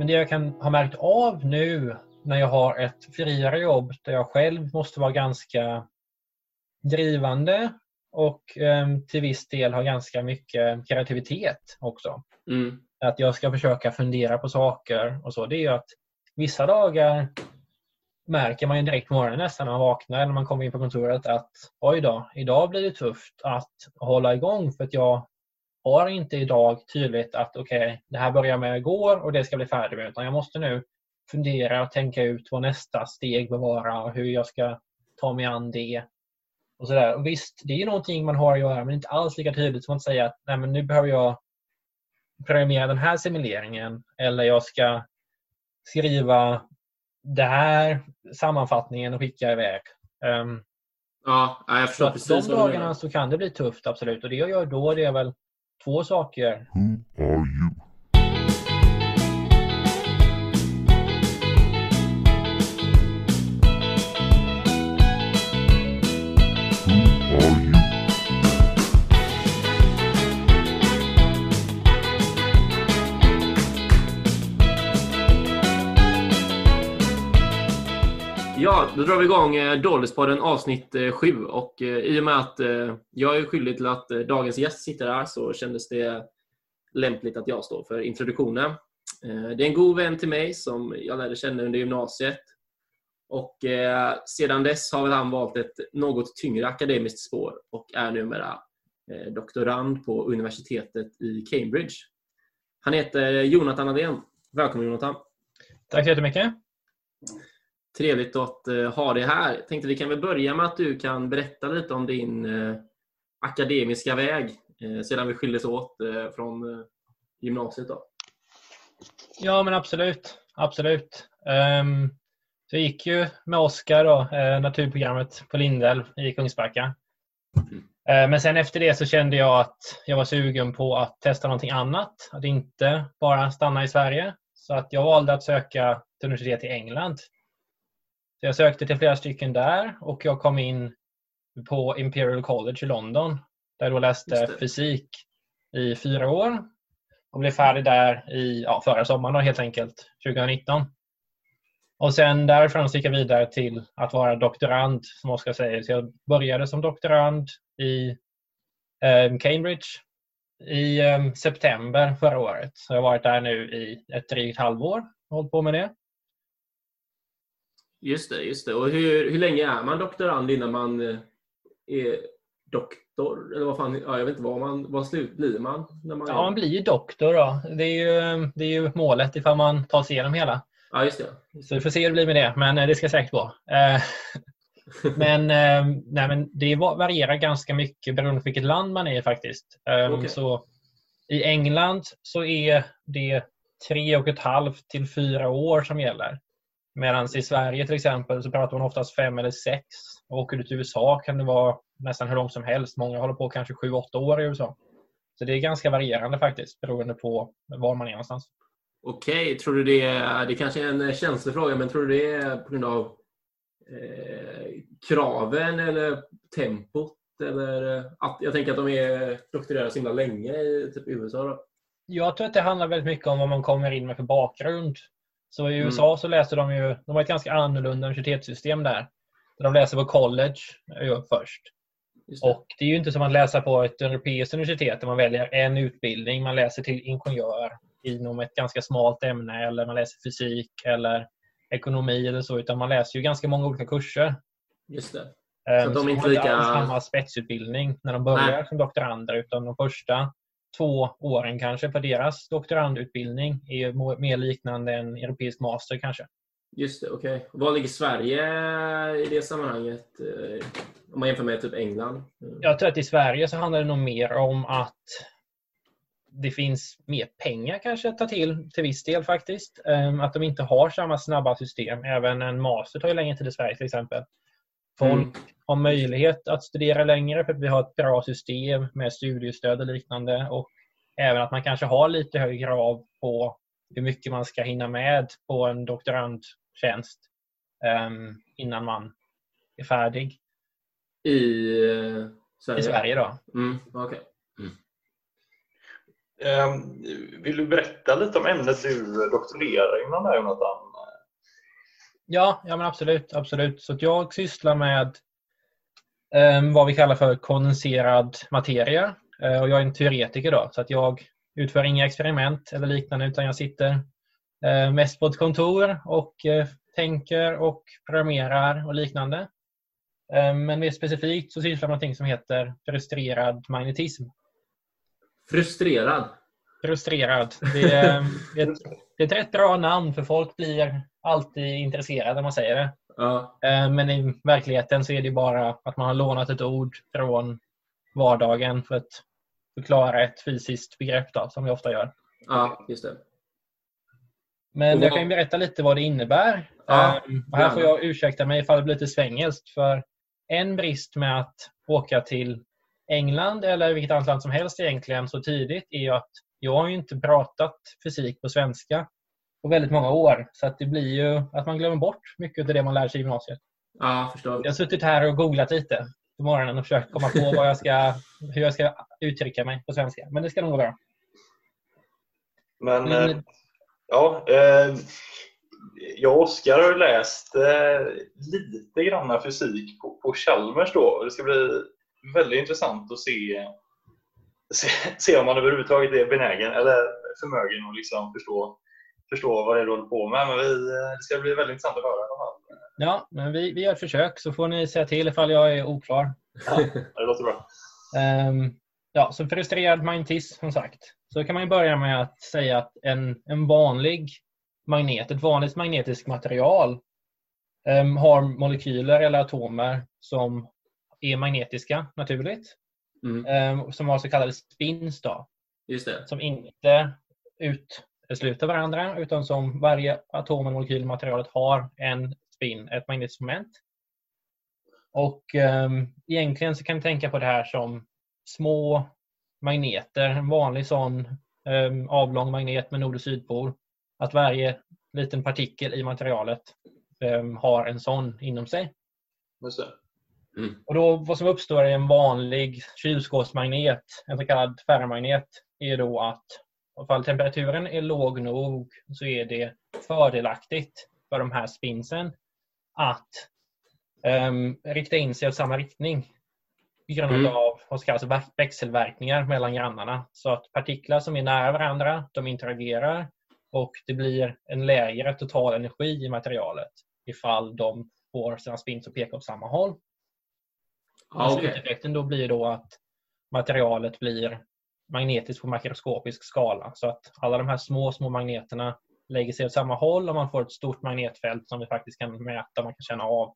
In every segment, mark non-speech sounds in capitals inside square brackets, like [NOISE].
Men det jag kan ha märkt av nu när jag har ett friare jobb där jag själv måste vara ganska drivande och eh, till viss del ha ganska mycket kreativitet också. Mm. Att jag ska försöka fundera på saker och så. Det är ju att vissa dagar märker man ju direkt på morgonen nästan när man vaknar eller när man kommer in på kontoret att oj då, idag blir det tufft att hålla igång för att jag har inte idag tydligt att okej, okay, det här börjar med igår och det ska bli färdigt med utan jag måste nu fundera och tänka ut vad nästa steg bör vara och hur jag ska ta mig an det. Och så där. Och visst, det är någonting man har att göra men inte alls lika tydligt som att säga att Nej, men nu behöver jag programmera den här simuleringen eller jag ska skriva det här sammanfattningen och skicka iväg. Um, ja, jag förstår precis. De dagarna så kan det bli tufft, absolut. Och det jag gör då det är väl två saker. Who are you? Då drar vi igång eh, Dollyspodden avsnitt eh, 7 och eh, i och med att eh, jag är skyldig till att dagens gäst sitter här så kändes det lämpligt att jag står för introduktionen. Det är en god vän till mig som jag lärde känna under gymnasiet och sedan dess har väl han valt ett något tyngre akademiskt spår och är numera doktorand på universitetet i Cambridge. Han heter Jonathan Adén. Välkommen Jonathan! Tack så jättemycket! Trevligt att uh, ha dig här. Jag tänkte vi kan väl börja med att du kan berätta lite om din uh, akademiska väg uh, sedan vi skildes åt från gymnasiet. Då. Ja, men absolut. absolut. Um, så jag gick ju med Oskar, då, naturprogrammet på Lindell i Kungsbacka. Mm. Men sen efter det så kände jag att jag var sugen på att testa någonting annat. Att inte bara stanna i Sverige. Så att jag valde att söka till universitet i England så jag sökte till flera stycken där och jag kom in på Imperial College i London där jag då läste fysik i fyra år och blev färdig där i ja, förra sommaren då, helt enkelt, 2019. Och sen därifrån gick jag vidare till att vara doktorand, som Oskar säger. Så jag började som doktorand i eh, Cambridge i eh, september förra året. Så jag har varit där nu i ett drygt halvår och hållit på med det. Just det, just det. Och hur, hur länge är man doktorand innan man eh, är doktor? Eller vad fan, ja, jag vet inte vad man, vad slut blir man? När man ja, man blir ju doktor då. Det är ju, det är ju målet ifall man tar sig igenom hela. Ja, just det. Så vi får se hur det blir med det, men eh, det ska säkert gå. Eh, [LAUGHS] men, nej, men det varierar ganska mycket beroende på vilket land man är i faktiskt. Okay. Så I England så är det tre och ett halvt till fyra år som gäller. Medan i Sverige till exempel så pratar man oftast fem eller sex. Och åker du till USA kan det vara nästan hur långt som helst. Många håller på kanske sju, åtta år i USA. Så det är ganska varierande faktiskt beroende på var man är någonstans. Okej, okay. tror du det är, det kanske är en känslig fråga, men tror du det är på grund av eh, kraven eller tempot? Eller att, jag tänker att de är doktorerade så himla länge i typ USA. Då. Jag tror att det handlar väldigt mycket om vad man kommer in med för bakgrund. Så i USA mm. så läser de ju, de har ett ganska annorlunda universitetssystem där. De läser på college först. Det. Och det är ju inte som att läsa på ett europeiskt universitet där man väljer en utbildning. Man läser till ingenjör inom ett ganska smalt ämne eller man läser fysik eller ekonomi eller så. Utan man läser ju ganska många olika kurser. Just det. Så, um, de är inte lika... samma spetsutbildning när de börjar Nej. som doktorander utan de första två åren kanske på deras doktorandutbildning är mer liknande en europeisk master kanske. Just det, okej. Okay. Var ligger Sverige i det sammanhanget? Eh, om man jämför med typ England? Jag tror att i Sverige så handlar det nog mer om att det finns mer pengar kanske att ta till, till viss del faktiskt. Ehm, att de inte har samma snabba system. Även en master tar ju längre tid i Sverige till exempel. Folk mm. Har möjlighet att studera längre för att vi har ett bra system med studiestöd och liknande. Och även att man kanske har lite högre krav på hur mycket man ska hinna med på en doktorandtjänst um, innan man är färdig. I uh, Sverige? I Sverige då. Mm, okay. mm. Ehm, Vill du berätta lite om ämnet du doktorerar inom där Jonathan? Ja, ja men absolut. absolut. Så att jag sysslar med vad vi kallar för kondenserad materia. Eh, och jag är en teoretiker då, så att jag utför inga experiment eller liknande utan jag sitter eh, mest på ett kontor och eh, tänker och programmerar och liknande. Eh, men mer specifikt så sysslar jag med någonting som heter frustrerad magnetism. Frustrerad. Frustrerad. Det är, det är, ett, det är ett rätt bra namn för folk blir alltid intresserade när man säger det. Ja. Eh, Men i verkligheten så är det bara att man har lånat ett ord från vardagen för att förklara ett fysiskt begrepp då, som vi ofta gör. ja, just det. Men jag kan ju berätta lite vad det innebär. Ja, Eh, här får jag ursäkta mig ifall det blir lite svengelskt. För en brist med att åka till England eller vilket annat land som helst egentligen så tidigt är ju att jag har ju inte pratat fysik på svenska på väldigt många år. Så att det blir ju att man glömmer bort mycket av det man lär sig i gymnasiet. Ja, förstår. Jag har suttit här och googlat lite på morgonen och försökt komma på vad jag ska, [LAUGHS] hur jag ska uttrycka mig på svenska. Men det ska nog gå bra. Men, Men- eh, ja, eh, jag och Oskar har läst eh, lite grann fysik på, på Chalmers då. Det ska bli väldigt intressant att se, [LAUGHS] se, se om man överhuvudtaget är benägen eller förmögen att liksom förstå, förstå vad det är du håller på med. Men vi, eh, det ska bli väldigt intressant att höra i alla fall. Ja, men vi, vi gör ett försök så får ni säga till ifall jag är oklar. Ja, det låter bra. Ehm, ja, så frustrerad magnetism som sagt. Så kan man ju börja med att säga att en, en vanlig magnet, ett vanligt magnetiskt material ehm, har molekyler eller atomer som är magnetiska naturligt. Mm, ehm, som har så kallade spins då, just det. som inte utesluter varandra utan som varje atom och molekyl i materialet har en spin, ett magnetiskt moment. Och um, egentligen så kan vi tänka på det här som små magneter, en vanlig sån um, avlång magnet med nord och sydpol. Att varje liten partikel i materialet um, har en sån inom sig. Just det. Och då, vad som uppstår i en vanlig kylskåpsmagnet, en så kallad ferromagnet, är då att ifall temperaturen är låg nog så är det fördelaktigt för de här spinsen att ehm, rikta in sig åt samma riktning på grund Mm. av vad som kallas väx- växelverkningar mellan grannarna. Så att partiklar som är nära varandra, de interagerar och det blir en lägre total energi i materialet ifall de får sina spins att peka åt samma håll. Och okej. Sluteffekten då blir då att materialet blir magnetiskt på makroskopisk skala. Så att alla de här små, små magneterna lägger sig åt samma håll och man får ett stort magnetfält som vi faktiskt kan mäta, man kan känna av.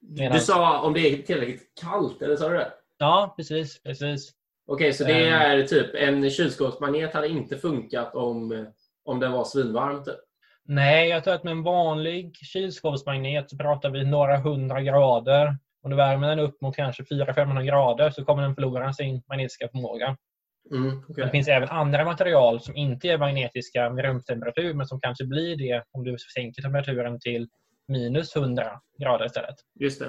Du sa om det är tillräckligt kallt, eller sa du det? Ja, precis. precis. Okej, så det Ehm. är typ en kylskåpsmagnet hade inte funkat om, om den var svinvarm? Typ. Nej, jag tror att med en vanlig kylskåpsmagnet så pratar vi några hundra grader. Om du värmer den upp mot kanske 400-500 grader så kommer den förlora sin magnetiska förmåga. Mm, okej. Det finns även andra material som inte är magnetiska vid rumstemperatur men som kanske blir det om du sänker temperaturen till minus 100 grader istället. Just det.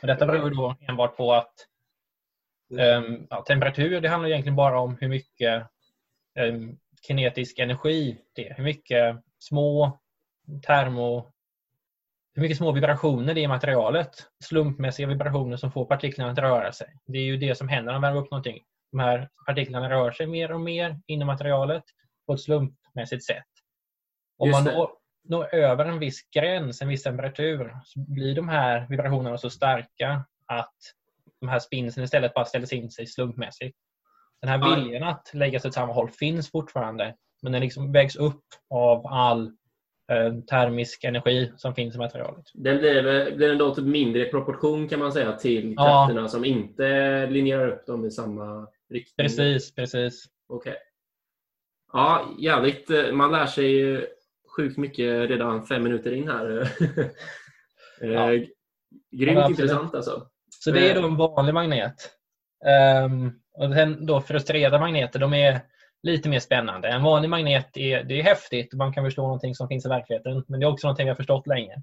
Och detta beror då enbart på att ehm, ja, temperatur det handlar egentligen bara om hur mycket um, kinetisk energi det är. Hur mycket små termo hur mycket små vibrationer det är i materialet. Slumpmässiga vibrationer som får partiklarna att röra sig. Det är ju det som händer när man värmer upp någonting. De här partiklarna rör sig mer och mer inom materialet på ett slumpmässigt sätt. Om man når, når över en viss gräns, en viss temperatur, så blir de här vibrationerna så starka att de här spinsen istället bara ställs in sig slumpmässigt. Den här Ja. viljan att lägga sig åt samma håll finns fortfarande, men den liksom vägs upp av all termisk energi som finns i materialet. Den blir, blir den då typ mindre i proportion kan man säga till Ja. krafterna som inte linjerar upp dem i samma riktning? Precis, precis. Okej. Ja, jävligt. eh, Man lär sig ju sjukt mycket redan fem minuter in här. [LAUGHS] Ja. Eh, Ja, Grymt absolut. intressant alltså. Så det är då en vanlig magnet. Ehm, och sen då frustrerade magneter, de är lite mer spännande. En vanlig magnet är, det är häftigt och man kan förstå någonting som finns i verkligheten. Men det är också någonting vi har förstått länge.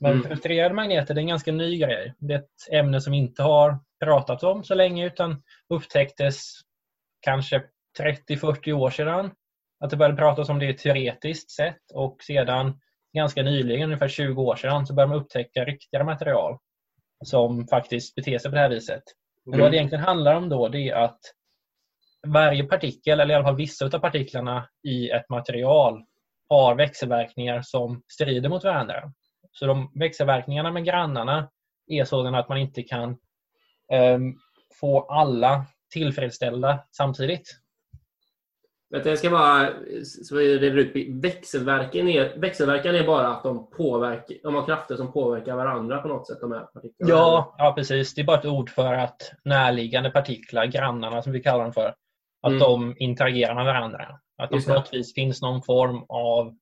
Men Mm. frustrerade magneter är en ganska ny grej. Det är ett ämne som inte har pratats om så länge utan upptäcktes kanske 30-40 år sedan. Att det började pratas om det teoretiskt sett och sedan ganska nyligen, ungefär 20 år sedan, så började man upptäcka riktiga material som faktiskt beter sig på det här viset. Men vad det egentligen handlar om då det är att varje partikel, eller i alla fall vissa av partiklarna i ett material har växelverkningar som strider mot varandra. Så de växelverkningarna med grannarna är sådana att man inte kan eh, få alla tillfredsställda samtidigt. Vänta, jag ska bara så ut. Växelverkan är, växelverkan är bara att de, påverkar, de har krafter som påverkar varandra på något sätt, de här partiklarna? Ja, ja, precis. Det är bara ett ord för att närliggande partiklar, grannarna som vi kallar dem för, att Mm. de interagerar med varandra. Att det på något vis finns någon form av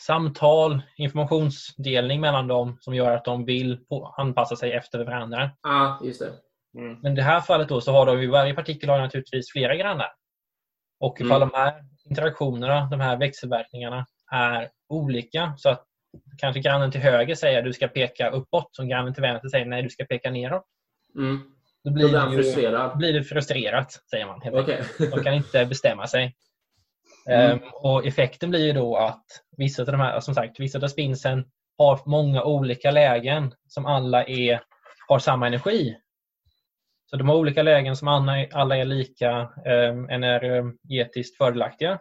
samtal, informationsdelning mellan dem som gör att de vill anpassa sig efter varandra. Ja, just det. Mm. Men i det här fallet då så har de ju varje partikel har naturligtvis flera grannar. Och ifall Mm. de här interaktionerna, de här växelverkningarna är olika så att kanske grannen till höger säger att du ska peka uppåt som grannen till vänster säger nej du ska peka neråt. Mm. Då Då blir, blir han frustrerad. blir det frustrerat säger man. Helt enkelt. De kan inte bestämma sig. Mm. Ehm, och Effekten blir ju då att vissa av de här, som sagt, vissa av spinsen har många olika lägen som alla är, har samma energi. Så de har olika lägen som alla är, lika um, energetiskt fördelaktiga.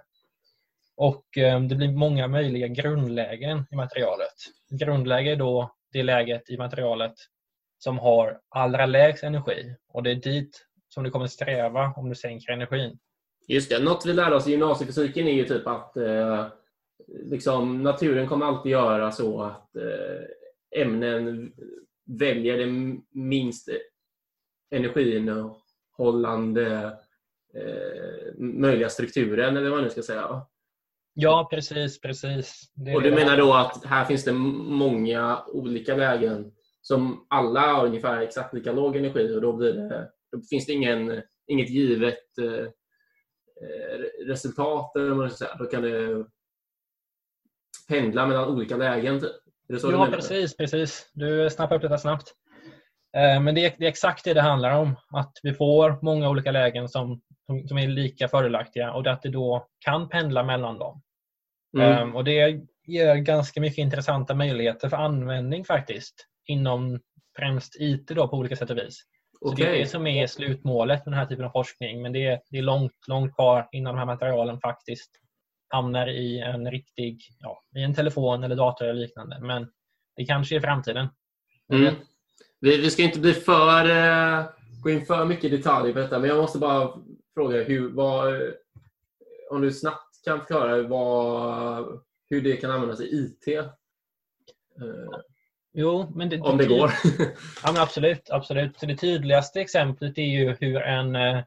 Och ehm, det blir många möjliga grundlägen i materialet. Grundläge är då det läget i materialet som har allra lägst energi. Och det är dit som du kommer sträva om du sänker energin. Just det. Något vi lärde oss i gymnasiefysiken är ju typ att eh, liksom, naturen kommer alltid göra så att eh, ämnen väljer den minst energiinnehållande eh, möjliga strukturen, eller vad man nu ska säga. Ja, precis. precis. Det Och du det menar då att här finns det många olika lägen som alla har ungefär exakt lika låg energi och då, blir det, då finns det ingen, inget givet eh, resultat. Eller vad säga. Då kan det pendla mellan olika lägen. Typ. Ja, precis, precis. Du snappar upp detta snabbt. Eh, Men det är, det är exakt det det handlar om. Att vi får många olika lägen som, som, som är lika fördelaktiga och att det då kan pendla mellan dem. Mm. Eh, Och Det ger ganska mycket intressanta möjligheter för användning faktiskt inom främst IT då på olika sätt och vis. Så Det är det som är slutmålet med den här typen av forskning men det är, det är långt, långt kvar innan de här materialen faktiskt hamnar i en riktig, ja, i en telefon eller dator eller liknande. Men det kanske är framtiden. Mm. Vi, vi ska inte bli för, eh, gå in för mycket i detalj på detta, men jag måste bara fråga hur, vad, eh, om du snabbt kan förklara vad, hur det kan användas i IT. Eh, Jo, men det, om det går. [LAUGHS] Ja, men absolut, absolut. Så det tydligaste exemplet är ju hur en, eh,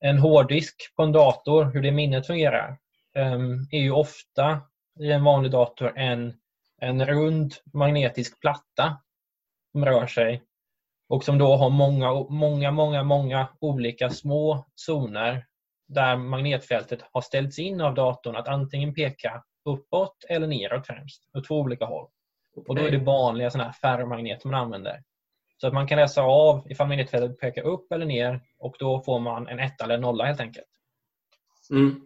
en hårddisk på en dator, hur det minnet fungerar, ehm, är ju ofta i en vanlig dator en, en rund magnetisk platta som rör sig och som då har många, många, många, många olika små zoner där magnetfältet har ställts in av datorn att antingen peka uppåt eller neråt främst, åt två olika håll. Och då är det vanliga såna här ferromagneter man använder. Så att man kan läsa av ifall magnetfältet pekar upp eller ner och då får man en etta eller en nolla helt enkelt. Mm.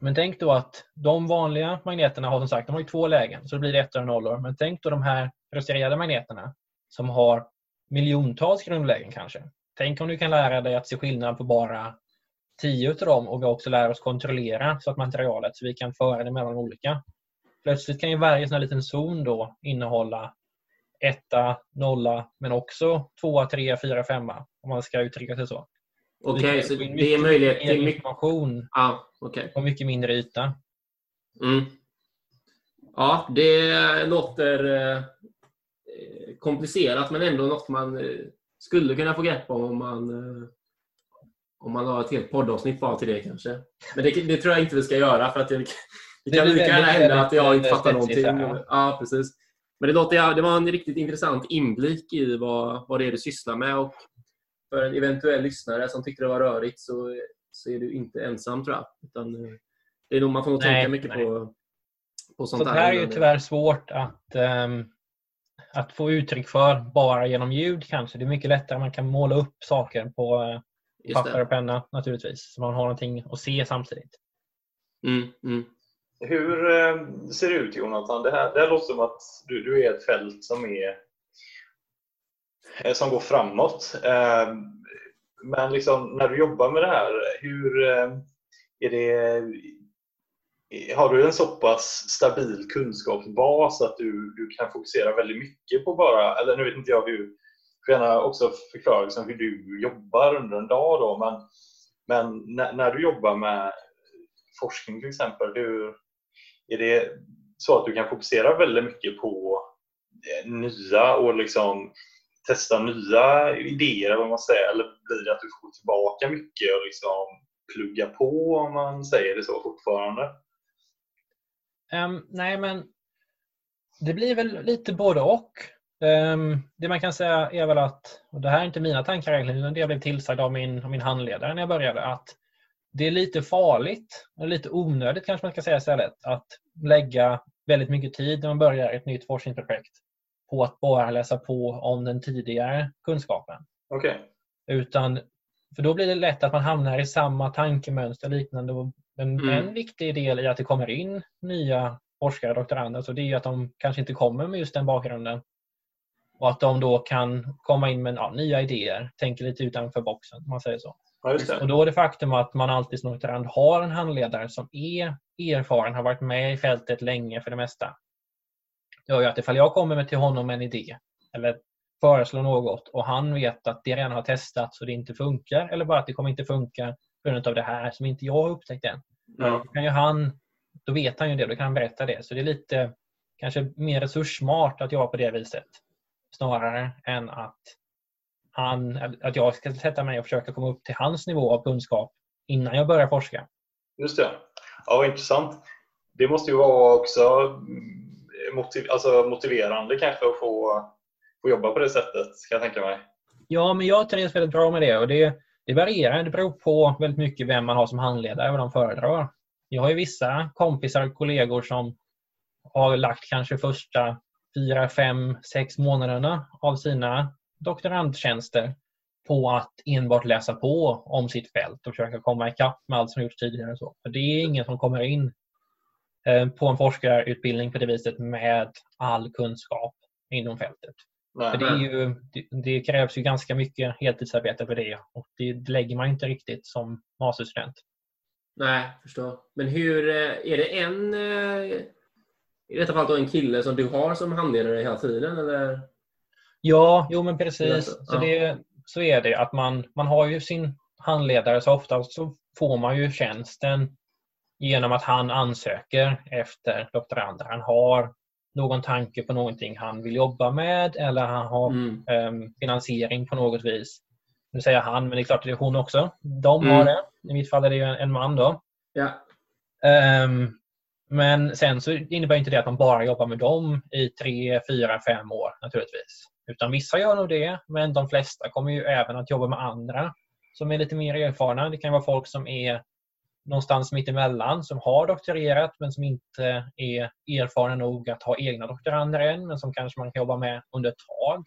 Men tänk då att de vanliga magneterna har som sagt de har ju två lägen så det blir ettor och nollor. Men tänk då de här frustrerade magneterna som har miljontals grundlägen kanske. Tänk om du kan lära dig att se skillnad på bara tio av dem och vi också lär oss kontrollera så att materialet så vi kan föra det mellan olika. Plötsligt kan ju varje sån här liten zon då innehålla etta, nolla men också tvåa, trea, fyra, femma om man ska uttrycka sig så. Okej, kan så det är möjlighet till mycket... information Ja, okej. på mycket mindre yta. Mm. Ja, det låter eh, komplicerat men ändå något man eh, skulle kunna få grepp om om man, eh, om man har ett helt poddavsnitt bara till det kanske. Men det, det tror jag inte vi ska göra för att det, det kan lika gärna hända att jag inte fattar någonting. här, ja. Ja, precis. Men det, låter, det var en riktigt intressant inblick i vad, vad det är du sysslar med och för en eventuell lyssnare som tyckte det var rörigt så, så är du inte ensam tror jag. Utan, eh, det är nog, man får nog Nej, tänka mycket nej. på, på sånt Sånt här är ju tyvärr svårt att, ehm, att få uttryck för bara genom ljud kanske. Det är mycket lättare man kan måla upp saker på, eh, papper och penna naturligtvis. Så man har någonting att se samtidigt. Mm, mm. Hur eh, ser det ut Jonathan? Det här, det här låter som att du, du är ett fält som är eh, som går framåt. Eh, men liksom, när du jobbar med det här, hur är det har du en så pass stabil kunskapsbas att du, du kan fokusera väldigt mycket på bara, eller nu vet inte jag hur, du får gärna också förklara liksom hur du jobbar under en dag då, men, men när, när du jobbar med forskning till exempel, hur, är det så att du kan fokusera väldigt mycket på eh, nya och liksom testa nya idéer, eller vad man säger, eller blir det att du får tillbaka mycket och liksom plugga på om man säger det så fortfarande? Um, nej, men det blir väl lite både och. Um, det man kan säga är väl att, och det här är inte mina tankar egentligen, utan det jag blev tillsagd av min, av min handledare när jag började, att det är lite farligt, och lite onödigt kanske man ska säga istället, att lägga väldigt mycket tid när man börjar ett nytt forskningsprojekt på att bara läsa på om den tidigare kunskapen. Okej. Utan, för då blir det lätt att man hamnar i samma tankemönster liknande. Och En, Mm. en viktig del i att det kommer in nya forskare och doktorander så det är att de kanske inte kommer med just den bakgrunden. Och att de då kan komma in med ja, nya idéer, tänker lite utanför boxen om man säger så. Ja, Och då är det faktum att man alltid som doktorand har en handledare som är erfaren, har varit med i fältet länge för det mesta. Det gör ju att ifall jag kommer med till honom en idé eller föreslår något och han vet att det redan har testats och det inte funkar eller bara att det kommer inte funka på grund av det här som inte jag har upptäckt än. Ja. Då, kan ju han, då vet han ju det, då kan han berätta det. Så det är lite kanske mer resurssmart att jobba på det viset. Snarare än att, han, att jag ska sätta mig och försöka komma upp till hans nivå av kunskap innan jag börjar forska. Just det. Ja, vad intressant. Det måste ju vara också mm, motiv alltså motiverande kanske att få, få jobba på det sättet, kan jag tänka mig. Ja, men jag trivs väldigt bra med det och det, det varierar. Det beror på väldigt mycket vem man har som handledare och vad de föredrar. Jag har ju vissa kompisar och kollegor som har lagt kanske första fyra, fem, sex månaderna av sina doktorandtjänster på att enbart läsa på om sitt fält och försöka komma ikapp med allt som gjorts tidigare. Så. För det är ingen som kommer in eh, på en forskarutbildning på det viset med all kunskap inom fältet. Nej. För det, är ju, det, det krävs ju ganska mycket heltidsarbete för det och det, lägger man inte riktigt som masterstudent. Nej, förstår. Men hur, eh, är det en, eh, i detta fall då en kille som du har som handledare hela tiden eller? Ja, jo men precis. Så, det, så är det att man, man har ju sin handledare så ofta så får man ju tjänsten genom att han ansöker efter doktorander. Han har någon tanke på någonting han vill jobba med eller han har Mm. em, finansiering på något vis. Nu säger jag han, men det är klart att det är hon också. De Mm. har det. I mitt fall är det ju en, en man då. Ja. Ehm, men sen så innebär inte det att man bara jobbar med dem i tre, fyra, fem år naturligtvis. Utan vissa gör nog det, men de flesta kommer ju även att jobba med andra som är lite mer erfarna. Det kan vara folk som är någonstans mitt emellan som har doktorerat men som inte är erfarna nog att ha egna doktorander än men som kanske man kan jobba med under ett tag.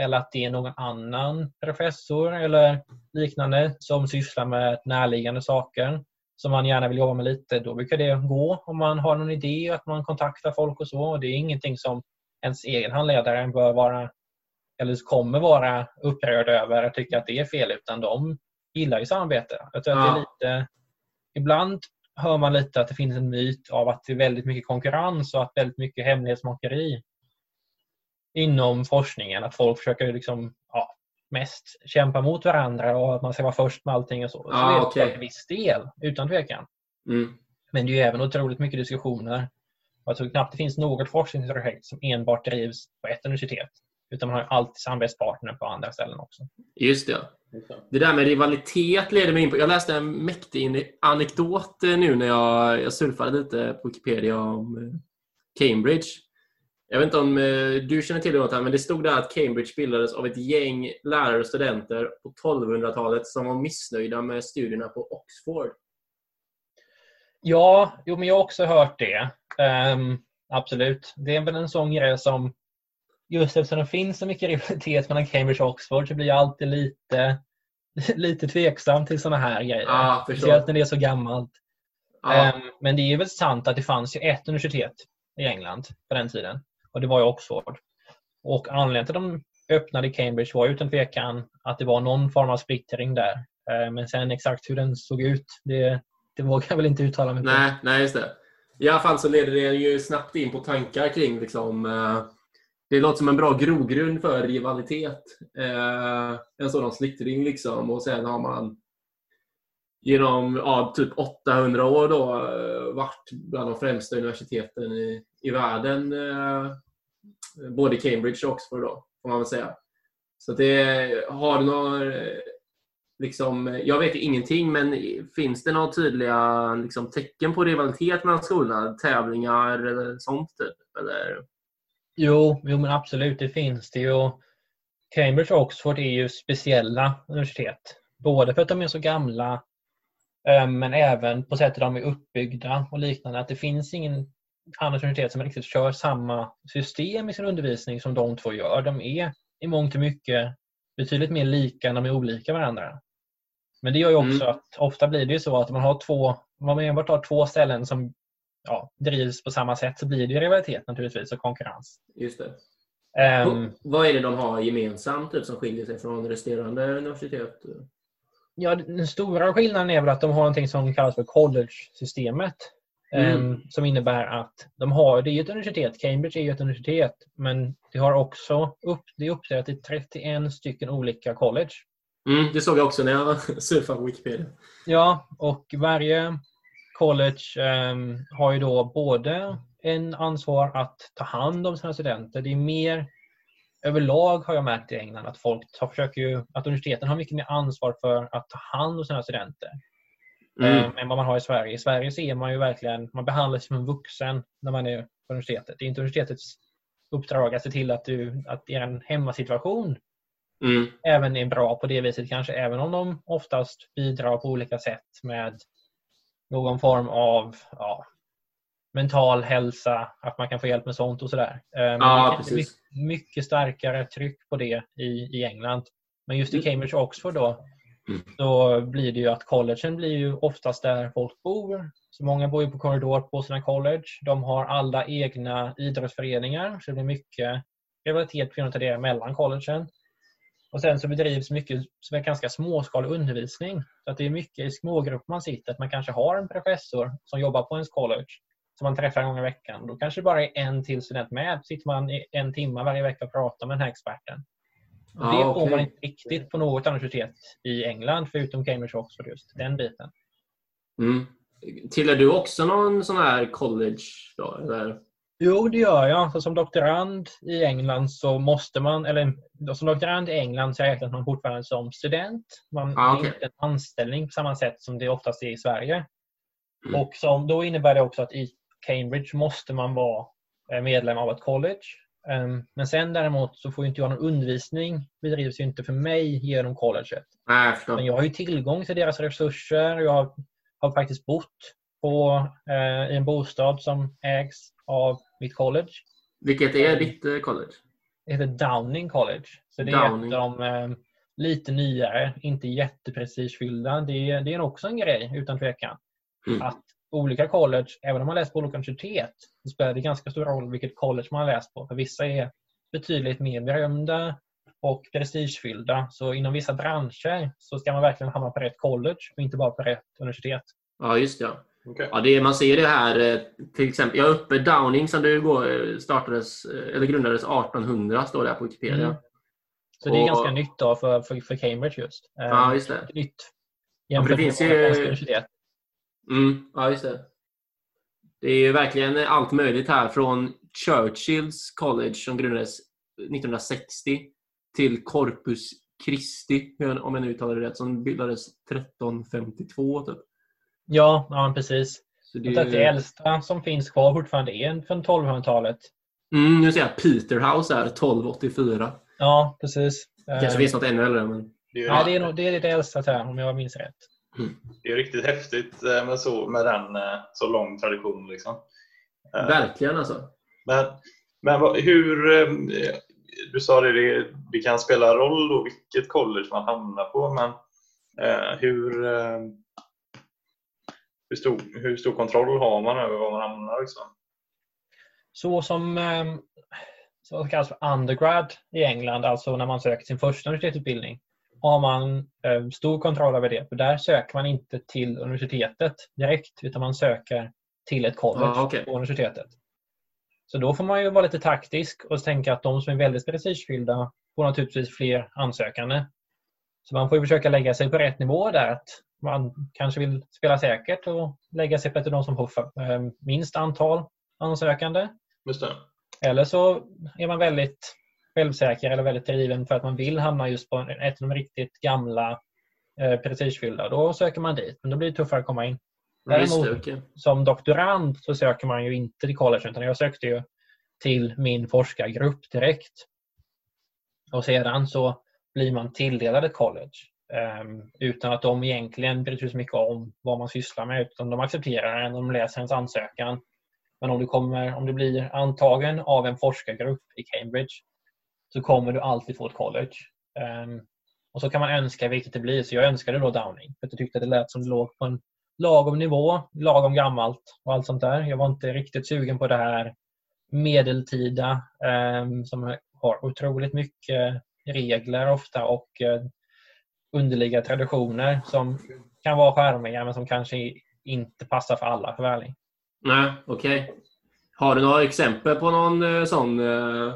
Eller att det är någon annan professor eller liknande som sysslar med närliggande saker som man gärna vill jobba med lite. Då brukar det gå om man har någon idé och att man kontaktar folk och så. Och det är ingenting som ens egen handledare bör vara eller kommer vara upprörd över och tycka att det är fel utan de gillar ju samarbete. Jag tror att det är lite, ibland hör man lite att det finns en myt av att det är väldigt mycket konkurrens och att väldigt mycket hemlighetsmakeri inom forskningen. Att folk försöker liksom, ja, mest kämpa mot varandra och att man ska vara först med allting och så. Så Ah, det är okay. en viss del, utan tvekan. Mm. Men det är ju även otroligt mycket diskussioner. Jag tror knappt det finns något forskningsprojekt som enbart drivs på ett universitet. Utan man har alltid samarbetspartner på andra ställen också. Just det. Det där med rivalitet leder mig in på... Jag läste en mäktig anekdot eh, nu när jag, jag surfade lite på Wikipedia om eh, Cambridge. Jag vet inte om eh, du känner till det Jonathan, men det stod där att Cambridge bildades av ett gäng lärare och studenter på 1200-talet som var missnöjda med studierna på Oxford. Ja, jo, men jag har också hört det. Ehm, absolut. Det är väl en sån grej som just eftersom det finns så mycket rivalitet mellan Cambridge och Oxford så blir jag alltid lite [LAUGHS] lite tveksam till sådana här grejer. Förstår. Speciellt när det är så gammalt. Ja. Ehm, Men det är väl sant att det fanns ju ett universitet i England på den tiden. Och det var ju Oxford. Och anledningen till att de öppnade i Cambridge var utan tvekan att det var någon form av splittring där. Ehm, Men sen exakt hur den såg ut, det, det vågar jag väl inte uttala mig på. Nej, nej, just det. I alla fall så leder det ju snabbt in på tankar kring liksom, eh, det låter som en bra grogrund för rivalitet. Eh, en sådan slittring. liksom. Och sen har man genom ja, typ 800 år då eh, varit bland de främsta universiteten i, i världen. Eh, både Cambridge och Oxford då, får man väl säga. Så det har du några Liksom, jag vet ju ingenting, men finns det några tydliga liksom, tecken på rivalitet mellan skolorna? Tävlingar eller sånt? Typ? Eller? Jo, jo, men absolut, det finns det ju. Cambridge och Oxford är ju speciella universitet. Både för att de är så gamla, eh, men även på sättet de är uppbyggda och liknande. Att det finns ingen annat universitet som riktigt kör samma system i sin undervisning som de två gör. De är i mångt och mycket betydligt mer lika än de är olika varandra. Men det gör ju också Mm. att ofta blir det ju så att man har två, man enbart har två ställen som ja, drivs på samma sätt så blir det ju rivalitet naturligtvis och konkurrens. Just det. V- Vad är det de har gemensamt typ, som skiljer sig från resterande universitet? Ja, den stora skillnaden är väl att de har någonting som kallas för college-systemet. Mm. Ehm, som innebär att de har, det är ett universitet, Cambridge är ju ett universitet, men det har också upp, det är uppdelat i 31 stycken olika college. Mm, det såg jag också när jag [LAUGHS] surfade på Wikipedia. Ja, och varje college ehm, har ju då både en ansvar att ta hand om sina studenter. Det är mer överlag har jag märkt i England att folk tar, försöker ju, att universiteten har mycket mer ansvar för att ta hand om sina studenter. Mm. eh, än vad man har i Sverige. I Sverige ser man ju verkligen, man behandlas som en vuxen när man är på universitetet. Det är inte universitetets uppdrag att se till att, du, att er hemmasituation Mm. även är bra på det viset kanske, även om de oftast bidrar på olika sätt med någon form av ja, mental hälsa, att man kan få hjälp med sånt och sådär. Eh, Men Ja, det är precis. mycket, starkare tryck på det i, i England. Men just i Mm. Cambridge och Oxford då, Mm. då blir det ju att collegen blir ju oftast där folk bor. Så många bor ju på korridor på sina college. De har alla egna idrottsföreningar, så det blir mycket rivalitet på grund av det mellan collegen. Och sen så bedrivs mycket som är ganska småskalig undervisning. Så att det är mycket i smågrupper man sitter. Att man kanske har en professor som jobbar på ens college som man träffar en gång i veckan. Då kanske det bara är en till student med. sitter man i en timme varje vecka och pratar med den här experten. Och Ja, det får okej. man inte riktigt på något universitet i England förutom Cambridge och Oxford. Just den biten. Mm. Tillhör du också någon sån här college? Då, eller? Jo, det gör jag. Så som doktorand i England så måste man, eller som doktorand i England så räknas man fortfarande som student. Man Ah, okej. inte en anställning på samma sätt som det oftast är i Sverige. Mm. Och som, då innebär det också att i Cambridge måste man vara eh, medlem av ett college. Ehm, Men sen däremot så får inte jag någon undervisning bedrivs ju inte för mig genom colleget. Nej, jag. Men jag har ju tillgång till deras resurser. Jag har, har faktiskt bott på, eh, i en bostad som ägs av mitt college. Vilket är ditt eh, college? Det heter Downing College. Så det är Downing. ett av de eh, lite nyare, inte jätteprestigefyllda. Det, är- det är också en grej utan tvekan. Mm. Att olika college, även om man läst på olika universitet, så spelar det ganska stor roll vilket college man läst på. För vissa är betydligt mer berömda och prestigefyllda. Så inom vissa branscher så ska man verkligen hamna på rätt college och inte bara på rätt universitet. Ja, just ja. Okej. ja det, man ser det här, eh, till exempel, jag uppe Downing som du går, eh, startades, eh, eller grundades 1800, står det här på Wikipedia. Mm. Så det är Och- ganska nytt då för, för, för Cambridge just. Ja, just det. Nytt. Ja, för det Jämfört finns med universitet. Mm, ja, just det. Det är ju verkligen allt möjligt här. Från Churchills College som grundades 1960 till Corpus Christi, om jag nu uttalar det rätt, som bildades 1352. Typ. Ja, ja men precis. Så det att det är... äldsta som finns kvar fortfarande är från 1200-talet. mm, nu ser jag Peterhouse här, 1284. Ja, precis. Det kanske finns något ännu äldre. Men... Det är Nej, det är, nog, det är det äldsta jag, om jag minns rätt. det är ju riktigt häftigt eh, med, så, med den eh, så lång tradition. Liksom. Eh, Verkligen alltså. Men, men vad, hur... Du sa det, det, det kan spela roll då vilket college man hamnar på. Men hur, hur, stor, hur stor kontroll har man över var man hamnar? Liksom? Så som eh, så kallas för undergrad i England, alltså när man söker sin första universitetsutbildning, har man eh, stor kontroll över det. För där söker man inte till universitetet direkt, utan man söker till ett college Ah, okej. på universitetet. Så då får man ju vara lite taktisk och tänka att de som är väldigt prestigefyllda får naturligtvis fler ansökande. Så man får ju försöka lägga sig på rätt nivå där. Att man kanske vill spela säkert och lägga sig på de som får eh, minst antal ansökande. Just det. Eller så är man väldigt självsäker eller väldigt driven för att man vill hamna just på ett av de riktigt gamla eh, prestigefyllda. Då söker man dit, men då blir det tuffare att komma in. Just det, Däremot- okej. Som doktorand så söker man ju inte till college utan jag sökte ju till min forskargrupp direkt. Och sedan så blir man tilldelad ett college ehm, utan att de egentligen bryr sig så mycket om vad man sysslar med utan de accepterar en, de läser ens ansökan. Men om du, kommer, om du blir antagen av en forskargrupp i Cambridge så kommer du alltid få ett college. Ehm, och så kan man önska vilket det blir. Så jag önskade då Downing för att jag tyckte att det lät som det låg på en lagom nivå, lagom gammalt och allt sånt där. Jag var inte riktigt sugen på det här medeltida ehm, som har otroligt mycket regler ofta och eh, underliga traditioner som kan vara charmiga men som kanske inte passar för alla för värlig. Nej, okej. Har du några exempel på någon eh, sån eh,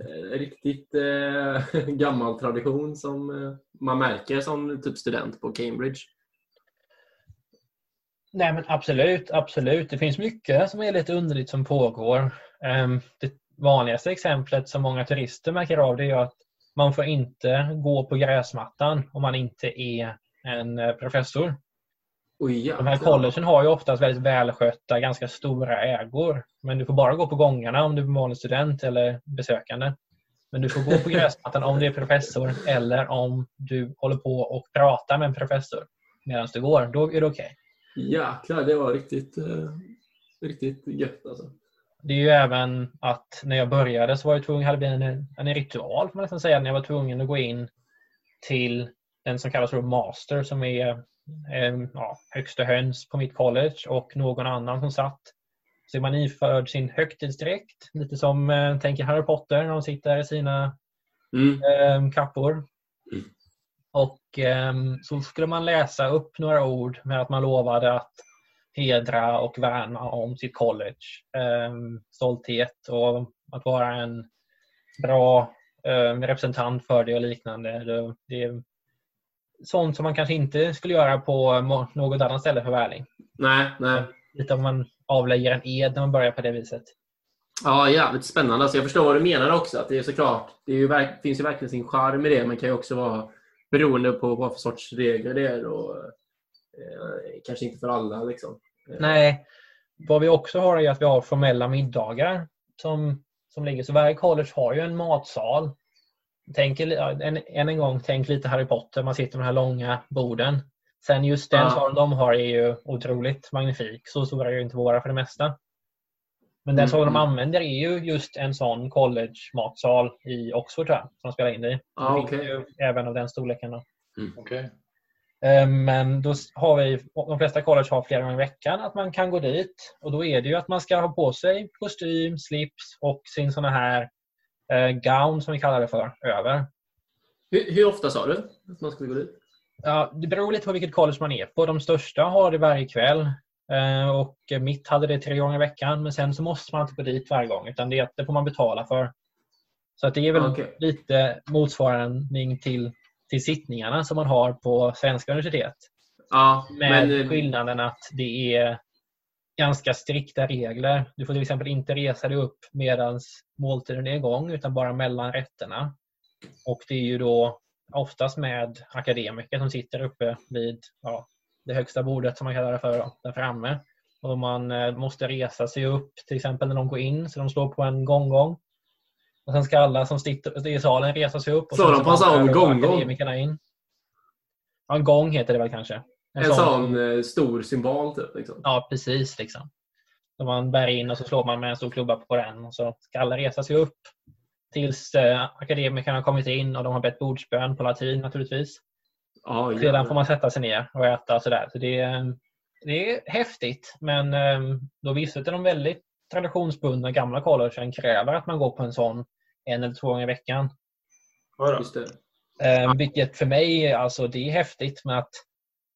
eh, riktigt eh, [LAUGHS] gammal tradition som man märker som typ student på Cambridge? Nej men absolut, absolut. Det finns mycket som är lite underligt som pågår. Ehm, Det vanligaste exemplet som många turister märker av det är att man får inte gå på gräsmattan om man inte är en eh, professor. Oj, De här collegen har ju oftast väldigt välskötta, ganska stora ägor. Men du får bara gå på gångarna om du är vanlig student eller besökande. Men du får gå på [LAUGHS] gräsmattan om du är professor eller om du håller på och pratar med en professor medan du går. Då är det okej. Jäklar, det var riktigt, eh, riktigt gött alltså. Det är ju även att när jag började så var jag tvungen, hade blivit en, en ritual får man nästan säga, när jag var tvungen att gå in till den som kallas för master som är eh, ja, högsta höns på mitt college och någon annan som satt. Så är man iförd sin högtidsdräkt, lite som eh, tänker Harry Potter när de sitter i sina Mm. eh, kappor. Mm. Och eh, så skulle man läsa upp några ord med att man lovade att hedra och värna om sitt college. Eh, stolthet och att vara en bra eh, representant för det och liknande. Det, är sånt som man kanske inte skulle göra på något annat ställe för värling. Nej, nej. Lite om man avlägger en ed när man börjar på det viset. Ja, jävligt spännande. Alltså, jag förstår vad du menar också. Att det är såklart, det är ju, finns ju verkligen sin charm i det, men kan ju också vara beroende på vad för sorts regler det är. Och, eh, kanske inte för alla. Liksom. Eh, Nej, vad vi också har är att vi har formella middagar som, som ligger. Så varje college har ju en matsal. Tänk, ja, än, en gång, tänk lite Harry Potter. Man sitter med de här långa borden. Sen just den Ja. salen de har är ju otroligt magnifik. Så stora är ju inte våra för det mesta. Men den Mm, salen de mm. använder är ju just en sån college-matsal i Oxford tror jag, som de spelar in det i. Okej. ju även av den storleken. Då. Okej. Eh, Men då har vi, de flesta college har flera gånger i veckan att man kan gå dit. Och då är det ju att man ska ha på sig kostym, slips och sin såna här eh, gown som vi kallar det för, över. Hur, hur ofta sa du att man skulle gå dit? Ja, det beror lite på vilket college man är på. De största har det varje kväll. Eh, Och mitt hade det tre gånger i veckan. Men sen så måste man inte gå dit varje gång. Utan det, det får man betala för. Så att det är väl Okej. lite motsvarande till, till sittningarna som man har på svenska universitet. Ja, Med men, eh, skillnaden att det är ganska strikta regler. Du får till exempel inte resa dig upp medan måltiden är igång utan bara mellan rätterna. Och det är ju då oftast med akademiker som sitter uppe vid ja, det högsta bordet som man kallar det för, då, där framme. Och man eh, måste resa sig upp till exempel när de går in så de står på en gånggång. Och sen ska alla som sitter i salen resa sig upp. Och sen de på en så sån gånggång? In. Ja, en gång heter det väl kanske. en sån eh, stor symbol typ. Liksom. Ja, precis. Liksom. Så man bär in och så slår man med en stor klubba på den och så ska alla resa sig upp tills eh, akademikerna har kommit in och de har bett bordsbön på latin naturligtvis. Ja, Sedan får man sätta sig ner och äta och sådär. Så det, är, det är häftigt. Men eh, då vissa av de väldigt traditionsbundna gamla collegeen kräver att man går på en sån en eller två gånger i veckan. Vadå? Just det. Eh, vilket för mig, alltså det är häftigt. Men att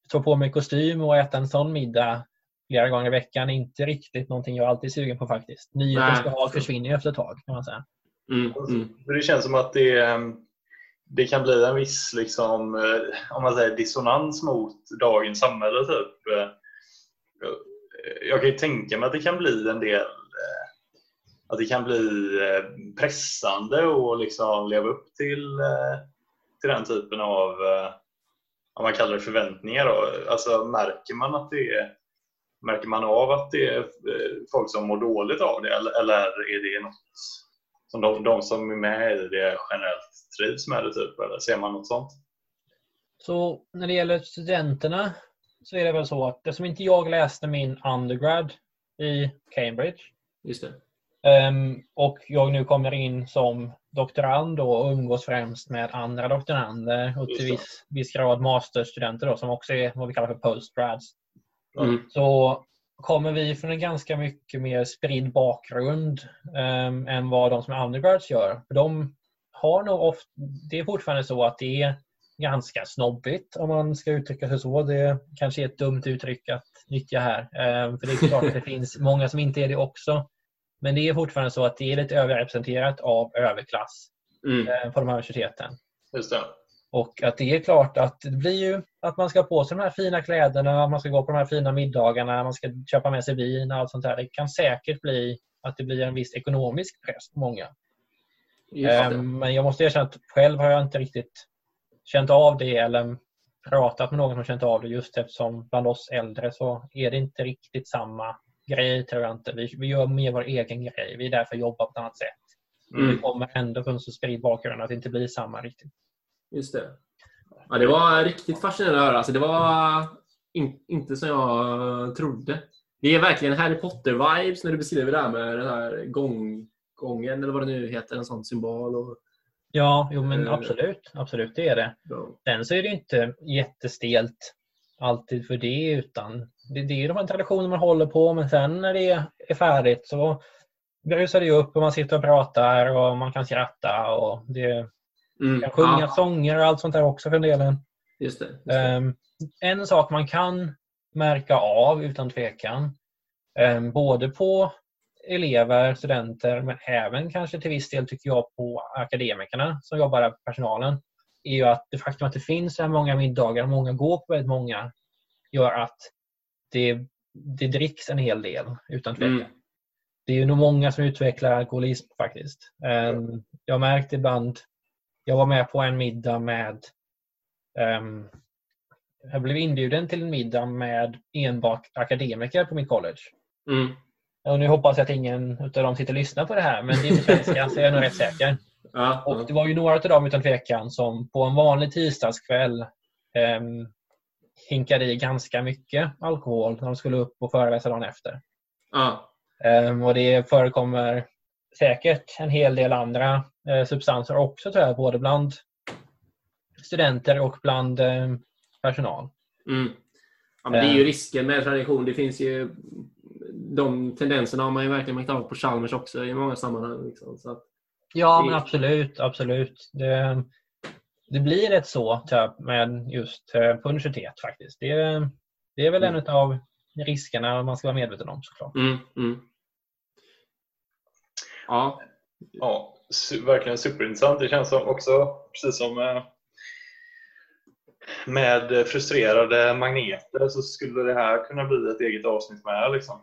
ta på mig kostym och äta en sån middag flera gånger i veckan är inte riktigt någonting jag alltid är sugen på faktiskt. Nyheten Nej. ska ha försvinner ju efter ett tag kan man säga. Mm, mm. Det känns som att det, ehm, det kan bli en viss liksom, eh, om man säger, dissonans mot dagens samhälle. Typ. Eh, Jag kan ju tänka mig att det kan bli en del att det kan bli eh, pressande att liksom leva upp till, eh, till den typen av eh, om man kallar det förväntningar. Då. Alltså, märker man att det är Märker man av att det är folk som mår dåligt av det eller, eller är det något som de, de som är med i det generellt trivs med det? Typ, eller ser man något sånt? Så när det gäller studenterna så är det väl så att eftersom inte jag läste min undergrad i Cambridge Just det. Ehm, och jag nu kommer in som doktorand då och umgås främst med andra doktorander och till viss, viss grad masterstudenter då, som också är vad vi kallar för postgrads. Mm. Så kommer vi från en ganska mycket mer spridd bakgrund ehm, än vad de som är undergrads gör. För de har nog ofta, det är fortfarande så att det är ganska snobbigt om man ska uttrycka sig så. Det kanske är ett dumt uttryck att nyttja här. Ehm, för det är klart att det [LAUGHS] finns många som inte är det också. Men det är fortfarande så att det är lite överrepresenterat av överklass Mm. eh, på de här universiteten. Just det. Och att det är klart att det blir ju att man ska på sig de här fina kläderna, man ska gå på de här fina middagarna, man ska köpa med sig vin och allt sånt där. Det kan säkert bli att det blir en viss ekonomisk press på många. Ehm, Men jag måste erkänna att själv har jag inte riktigt känt av det eller pratat med någon som känt av det just eftersom bland oss äldre så är det inte riktigt samma grej tror jag inte. Vi, vi gör mer vår egen grej. Vi är där för att jobba på ett annat sätt. Mm. Vi kommer ändå från så spridd bakgrund att det inte blir samma riktigt. Just det. Ja, det var riktigt fascinerande att höra. Alltså, det var in, inte som jag trodde. Det är verkligen Harry Potter-vibes när du beskriver det här med den här gång, gången, eller vad det nu heter, en sån symbol. Och, Ja, jo, men Eh. absolut. Absolut, det är det. ja. Sen så är det inte jättestelt alltid för det utan det, det är de här traditionerna man håller på men sen när det är färdigt så brusar det upp och man sitter och pratar och man kan skratta och det Mm. kan sjunga Ja, sånger och allt sånt där också för en delen. just det. Just det. Ehm, en sak man kan märka av utan tvekan, ehm, både på elever, studenter, men även kanske till viss del tycker jag på akademikerna som jobbar där på personalen, är ju att det faktum att det finns så här många middagar, många går på väldigt många, gör att det, det dricks en hel del utan tvekan. Mm. Det är ju nog många som utvecklar alkoholism faktiskt. Ehm, Jag har märkt ibland, jag var med på en middag med ehm, jag blev inbjuden till en middag med enbart akademiker på mitt college. Mm. Och nu hoppas jag att ingen av dem sitter och lyssnar på det här, men det är på svenska så jag är nog rätt säker. Ja, Och det var ju några av dem utan tvekan som på en vanlig tisdagskväll um, hinkade i ganska mycket alkohol när de skulle upp och föreläsa dagen efter. Ja. Ehm, och det förekommer säkert en hel del andra eh, substanser också tror jag, både bland studenter och bland eh, personal. Mm. Ja, men det är ju risken med tradition. Det finns ju de tendenserna har man ju verkligen märkt av på Chalmers också i många sammanhang. Liksom. Så att, Ja, Det- men absolut. absolut. Det, det blir rätt så jag, med just eh, på universitet faktiskt. Det, det är väl Mm. en av riskerna man ska vara medveten om såklart. mm, mm. Ja, Ja, verkligen superintressant. Det känns som också, precis som eh, med frustrerade magneter så skulle det här kunna bli ett eget avsnitt med. Liksom.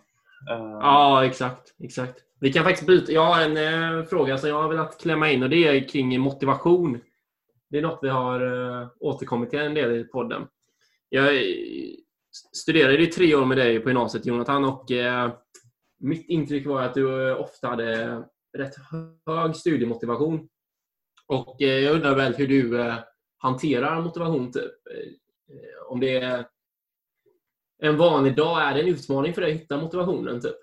Eh, ja exakt, exakt. Vi kan faktiskt byta. Jag har en eh, fråga som jag har velat klämma in och det är kring motivation. Det är något vi har eh, återkommit till en del i podden. Jag eh, studerade i tre år med dig på gymnasiet Jonathan och eh, mitt intryck var att du eh, ofta hade rätt hög studiemotivation. Och eh, jag undrar väl hur du eh, hanterar motivation. Typ. Eh, om det är en vanlig dag, är det en utmaning för dig att hitta motivationen? Typ?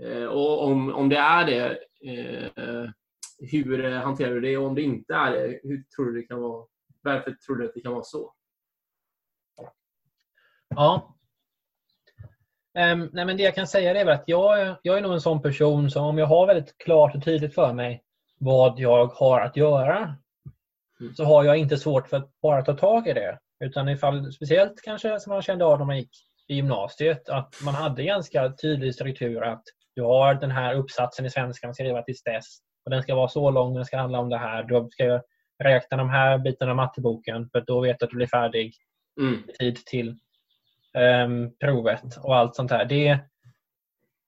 Eh, och om, om det är det, eh, hur eh, hanterar du det? Och om det inte är det, hur tror du det kan vara? Varför tror du att det kan vara så? Ja. Ehm, nej men det jag kan säga är att jag, är- jag är nog en sån person som om jag har väldigt klart och tydligt för mig vad jag har att göra Mm. så har jag inte svårt för att bara ta tag i det. Utan ifall, speciellt kanske som man kände av när man gick i gymnasiet, att man hade ganska tydlig struktur att du har den här uppsatsen i svenska man ska skriva tills dess och den ska vara så lång, den ska handla om det här. Du ska räkna de här bitarna av matteboken för då vet du att du blir färdig Mm. tid till ehm, provet och allt sånt här. Det,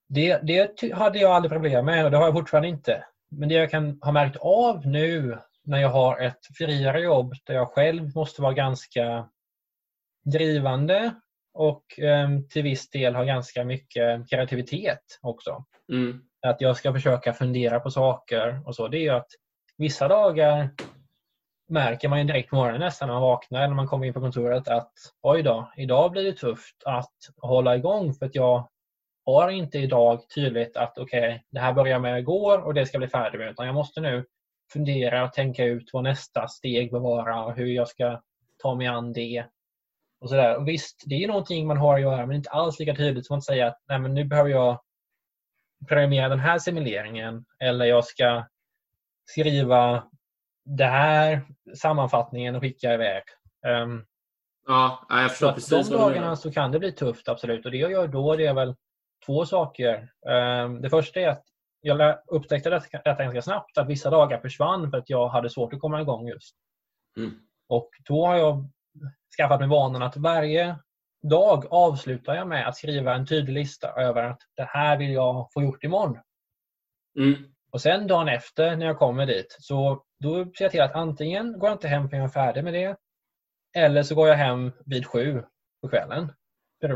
det, det hade jag aldrig problem med och det har jag fortfarande inte. Men det jag kan ha märkt av nu när jag har ett friare jobb där jag själv måste vara ganska drivande och ehm, till viss del ha ganska mycket kreativitet också. Mm. Att jag ska försöka fundera på saker och så. Det är ju att vissa dagar märker man ju direkt på morgonen nästan när man vaknar eller när man kommer in på kontoret att oj då, idag blir det tufft att hålla igång för att jag har inte idag tydligt att okej, det här börjar med igår och det ska bli färdigt med utan jag måste nu fundera och tänka ut vad nästa steg bör vara och hur jag ska ta mig an det. Och sådär. Och visst, det är någonting man har att göra men inte alls lika tydligt som att säga att Nej, men nu behöver jag programmera den här simuleringen eller jag ska skriva det här sammanfattningen och skicka iväg. Um, Ja, ja, jag så förstår att precis de dagarna så kan det bli tufft, absolut. Och det jag gör då det är väl två saker. Um, det första är att jag upptäckte detta ganska snabbt, att vissa dagar försvann för att jag hade svårt att komma igång just. Mm. Och då har jag skaffat mig vanan att varje dag avslutar jag med att skriva en tydlig lista över att det här vill jag få gjort imorgon. Mm. Och sen dagen efter när jag kommer dit så då ser jag till att antingen går jag inte hem förrän jag är färdig med det eller så går jag hem vid sju på kvällen.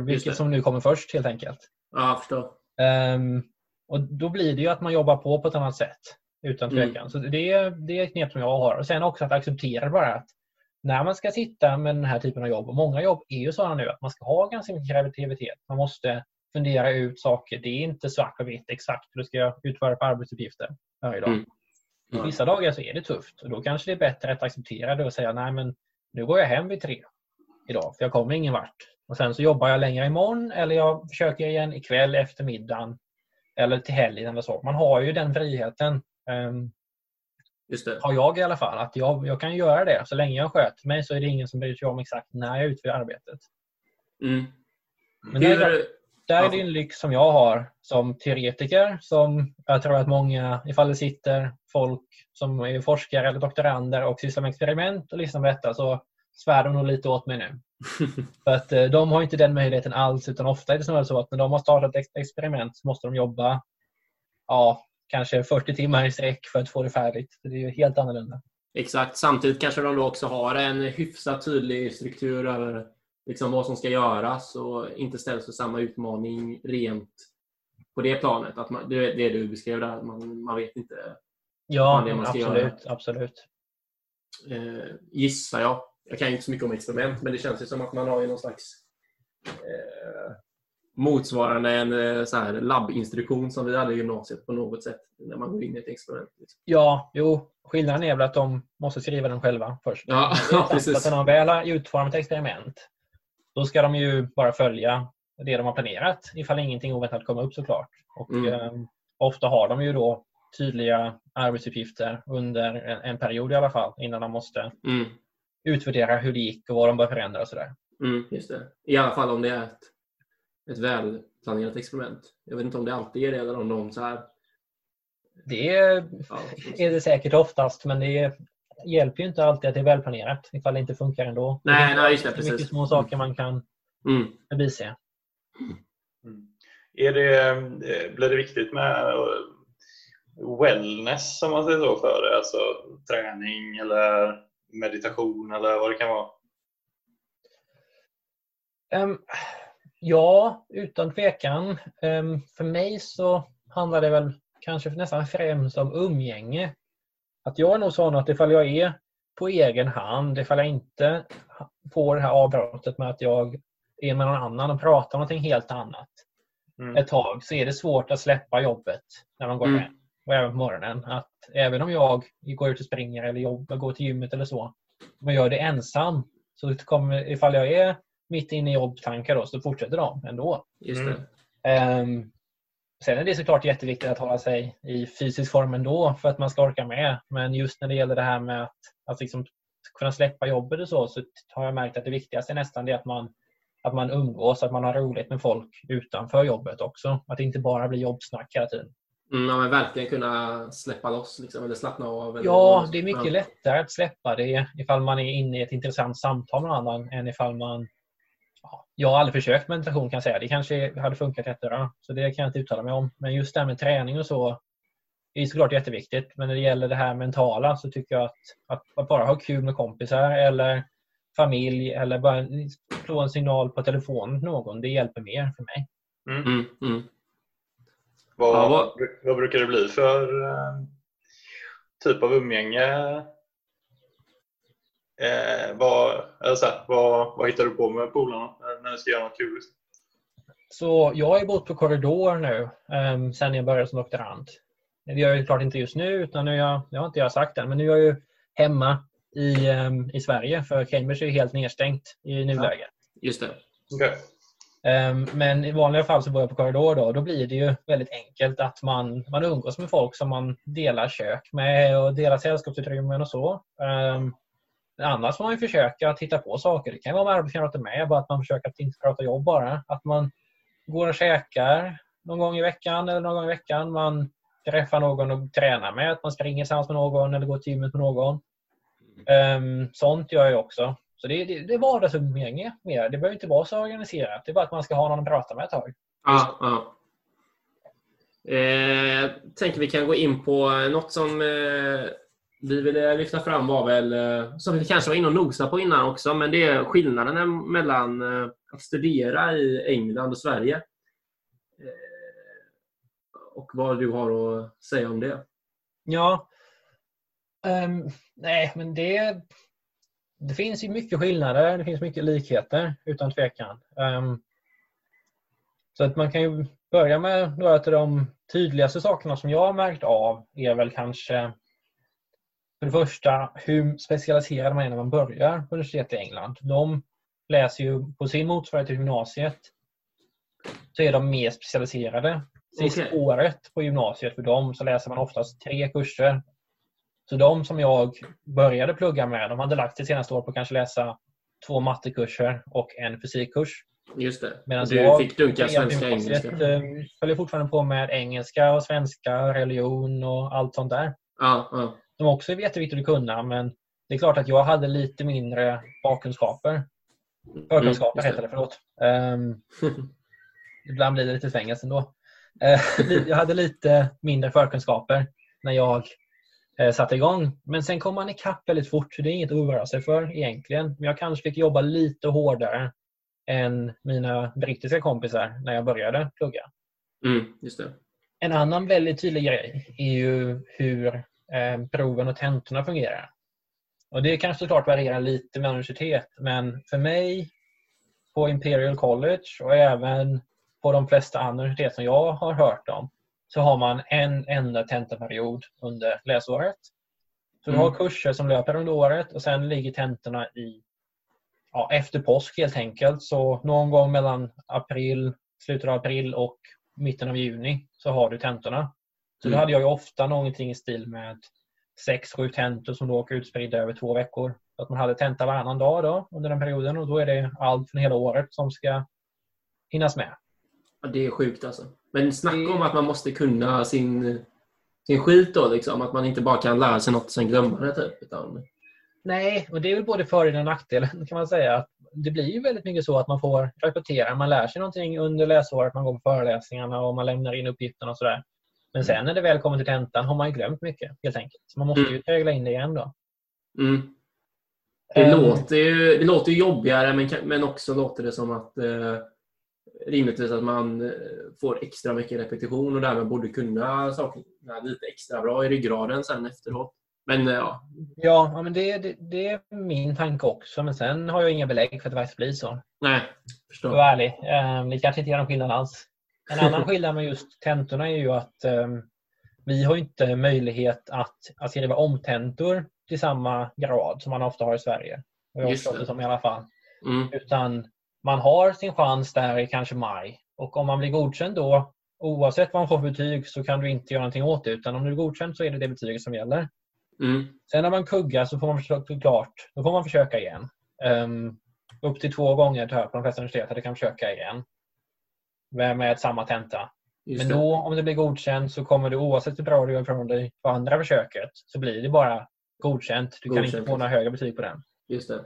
Vilket som nu kommer först helt enkelt. Ja, förstår. Ehm, och Då blir det ju att man jobbar på på ett annat sätt. Utan Mm. tvekan. Så det, är- det är ett knep som jag har. Och Sen också att acceptera bara att när man ska sitta med den här typen av jobb, och många jobb är ju sådana nu att man ska ha ganska mycket kreativitet. Man måste fundera ut saker. Det är inte svart och vitt exakt hur du ska utföra på arbetsuppgifter varje dag. Mm. Ja. Vissa dagar så är det tufft och då kanske det är bättre att acceptera det och säga nej men nu går jag hem vid tre idag för jag kommer ingen vart. Och sen så jobbar jag längre imorgon eller jag försöker igen ikväll efter middagen eller till helgen eller så. Man har ju den friheten. ehm. Har jag i alla fall. Att jag, jag kan göra det. Så länge jag sköter mig så är det ingen som bryr sig om exakt när jag utför arbetet. Mm. Men det är klart, Hur, där är det en lyx som jag har som teoretiker. Som jag tror att många, ifall det sitter folk som är forskare eller doktorander och sysslar med experiment och lyssnar på detta så svär de nog lite åt mig nu. [LAUGHS] För att eh, de har inte den möjligheten alls utan ofta är det snarare så att när de har startat ett experiment så måste de jobba ja, kanske 40 timmar i sträck för att få det färdigt. Det är ju helt annorlunda. Exakt. Samtidigt kanske de då också har en hyfsat tydlig struktur över liksom vad som ska göras och inte ställs för samma utmaning rent på det planet. Att man, det du beskrev där, man, man vet inte, Ja, Vad det man ska absolut. absolut. eh, gissar jag. Jag kan ju inte så mycket om experiment, men det känns ju som att man har ju någon slags eh, motsvarande en eh, så här labbinstruktion som vi hade i gymnasiet på något sätt när man går in i ett experiment. Liksom. Ja, jo. Skillnaden är väl att de måste skriva den själva först. Ja, [LAUGHS] precis. Att när de väl har utformat ett experiment, då ska de ju bara följa det de har planerat ifall ingenting oväntat kommer upp såklart. Och, Mm. eh, ofta har de ju då tydliga arbetsuppgifter under en, en period i alla fall innan de måste Mm. utvärdera hur det gick och vad de bör förändra och sådär. Mm, just det. I alla fall om det är ett, ett välplanerat experiment. Jag vet inte om det alltid är det eller om de så här... Det är, Ja, är det säkert oftast men det hjälper ju inte alltid att det är välplanerat ifall det inte funkar ändå. Nej, det är nej, just det, mycket precis. små saker man kan Mm. förbise. Mm. Är det, eh, blir det viktigt med eh, wellness som man säger så för det? Alltså träning eller meditation eller vad det kan vara? Ehm, ja, utan tvekan. Ehm, för mig så handlar det väl kanske nästan främst om umgänge. Att jag är nog sån att ifall jag är på egen hand, ifall jag inte får det här avbrottet med att jag är med någon annan och pratar om någonting helt annat Mm. ett tag så är det svårt att släppa jobbet när man går Mm. hem. Och även på morgonen. Att även om jag går ut och springer eller jobbar, går till gymmet eller så. Jag gör det ensam så kommer, ifall jag är mitt inne i jobbtankar då, så fortsätter de ändå. Just. Ehm, sen är det såklart jätteviktigt att hålla sig i fysisk form ändå för att man ska orka med. Men just när det gäller det här med att, att liksom kunna släppa jobbet och så, så har jag märkt att det viktigaste är nästan det att man, att man umgås, att man har roligt med folk utanför jobbet också. Att det inte bara blir jobbsnack hela tiden. Mm, ja, men verkligen kunna släppa loss liksom, eller slappna av. Eller Ja, det är mycket lättare att släppa det ifall man är inne i ett intressant samtal med någon annan än ifall man... Ja, jag har aldrig försökt meditation kan jag säga. Det kanske hade funkat jättebra. Så det kan jag inte uttala mig om. Men just det här med träning och så är såklart jätteviktigt. Men när det gäller det här mentala så tycker jag att, att, att bara ha kul med kompisar eller familj eller bara slå en signal på telefonen till någon. Det hjälper mer för mig. Mm, mm. Vad, Ja, vad- vad brukar det bli för eh, typ av umgänge? Eh, vad, eller så här, vad, vad hittar du på med polarna när- du ska göra något kul? liksom? Så jag har bott på korridor nu um, sen jag började som doktorand. Det gör jag ju klart inte just nu, utan nu är jag, det har inte jag sagt än, men nu är jag ju hemma i, ehm, i Sverige för Cambridge är ju helt nedstängt i nuläget. Just det. Okej. Ehm, men i vanliga fall så bor jag på korridor då. Då blir det ju väldigt enkelt att man, man umgås med folk som man delar kök med och delar sällskapsutrymmen och så. Um, annars får man ju försöka att hitta på saker. Det kan vara med arbetskamrater med, bara att man försöker att inte prata jobb bara. Att man går och käkar någon gång i veckan eller någon gång i veckan. Man träffar någon och tränar med. Att man springer tillsammans med någon eller går till gymmet med någon. Um, sånt gör jag också. Så det, det, det är vardagsumgänge mer. Det behöver inte vara så organiserat. Det är bara att man ska ha någon att prata med ett tag. Ja, ja. Eh, tänker vi kan gå in på något som eh, vi ville lyfta fram var väl, eh, som vi kanske var inne och nosade på innan också, men det är skillnaden mellan eh, att studera i England och Sverige. Eh, och vad du har att säga om det. Ja. Um, nej, men det, det finns ju mycket skillnader. Det finns mycket likheter utan tvekan. Um, så att man kan ju börja med några av de tydligaste sakerna som jag har märkt av är väl kanske för det första hur specialiserad man är när man börjar på universitet i England. De läser ju på sin motsvarighet till gymnasiet så är de mer specialiserade. Sista Okej. året på gymnasiet för dem så läser man oftast tre kurser. Så de som jag började plugga med, de hade lagt det senaste året på att kanske läsa två mattekurser och en fysikkurs. Just det. Medan du jag fick dunka svenska och engelska. eh, följer fortfarande på med engelska och svenska, religion och allt sånt där. Ja, ja. Som också är jätteviktigt att kunna men det är klart att jag hade lite mindre bakkunskaper. Förkunskaper Mm, heter det, förlåt. Ehm, [LAUGHS] ibland blir det lite fängelse ändå. Eh, [LAUGHS] jag hade lite mindre förkunskaper när jag eh, satte igång. Men sen kom man ikapp väldigt fort, det är inget att oroa sig för egentligen. Men jag kanske fick jobba lite hårdare än mina brittiska kompisar när jag började plugga. Mm. En annan väldigt tydlig grej är ju hur proven och tentorna fungerar. Och Det kanske såklart varierar lite med universitet, men för mig på Imperial College och även på de flesta andra universitet som jag har hört om så har man en enda tentaperiod under läsåret. Så du Mm. har kurser som löper under året och sen ligger tentorna i ja, efter påsk helt enkelt. Så någon gång mellan april, slutet av april och mitten av juni så har du tentorna. Så då Mm. hade jag ju ofta någonting i stil med 6-7 tentor som då åker utspridda över två veckor. Så att man hade tenta varannan dag då under den perioden och då är det allt från hela året som ska hinnas med. Ja, det är sjukt alltså. Men snacka Det- om att man måste kunna sin, sin skit då. Liksom. Att man inte bara kan lära sig något och sen glömma det. Typ, utan... Nej, och det är väl både fördelen och nackdelen kan man säga. Att Det blir ju väldigt mycket så att man får repetera. Man lär sig någonting under läsåret, man går på föreläsningarna och man lämnar in uppgifterna och sådär. Men sen när det väl kommer till tentan har man ju glömt mycket helt enkelt. Så man måste Mm. ju prägla in det igen då. Mm. Det, Ehm, låter ju, det låter ju jobbigare men, men också låter det som att eh, rimligtvis att man eh, får extra mycket repetition och därmed borde kunna sakerna lite extra bra i ryggraden sen efteråt. Men eh, ja, Ja, men det, det, det är min tanke också. Men sen har jag inga belägg för att det faktiskt blir så. nej. För Förstår. vara ärlig. Um, det kanske inte gör någon skillnad alls. En annan skillnad med just tentorna är ju att ehm, vi har inte möjlighet att, att skriva omtentor till samma grad som man ofta har i Sverige. Och jag har det. som i alla fall. Mm. Utan man har sin chans där i kanske maj. Och om man blir godkänd då, oavsett vad man får för betyg, så kan du inte göra någonting åt det. Utan om du är godkänd så är det det betyget som gäller. Mm. Sen när man kuggar så får man försöka, klart, då får man försöka igen. Um, upp till två gånger tror jag på de flesta universitet att du kan försöka igen. Med, samma tenta. Just Men det. då, om det blir godkänt, så kommer du oavsett hur bra du gör ifrån dig på andra försöket, så blir det bara godkänt. Du kan Godkänt, inte få några högre betyg på den. Just det.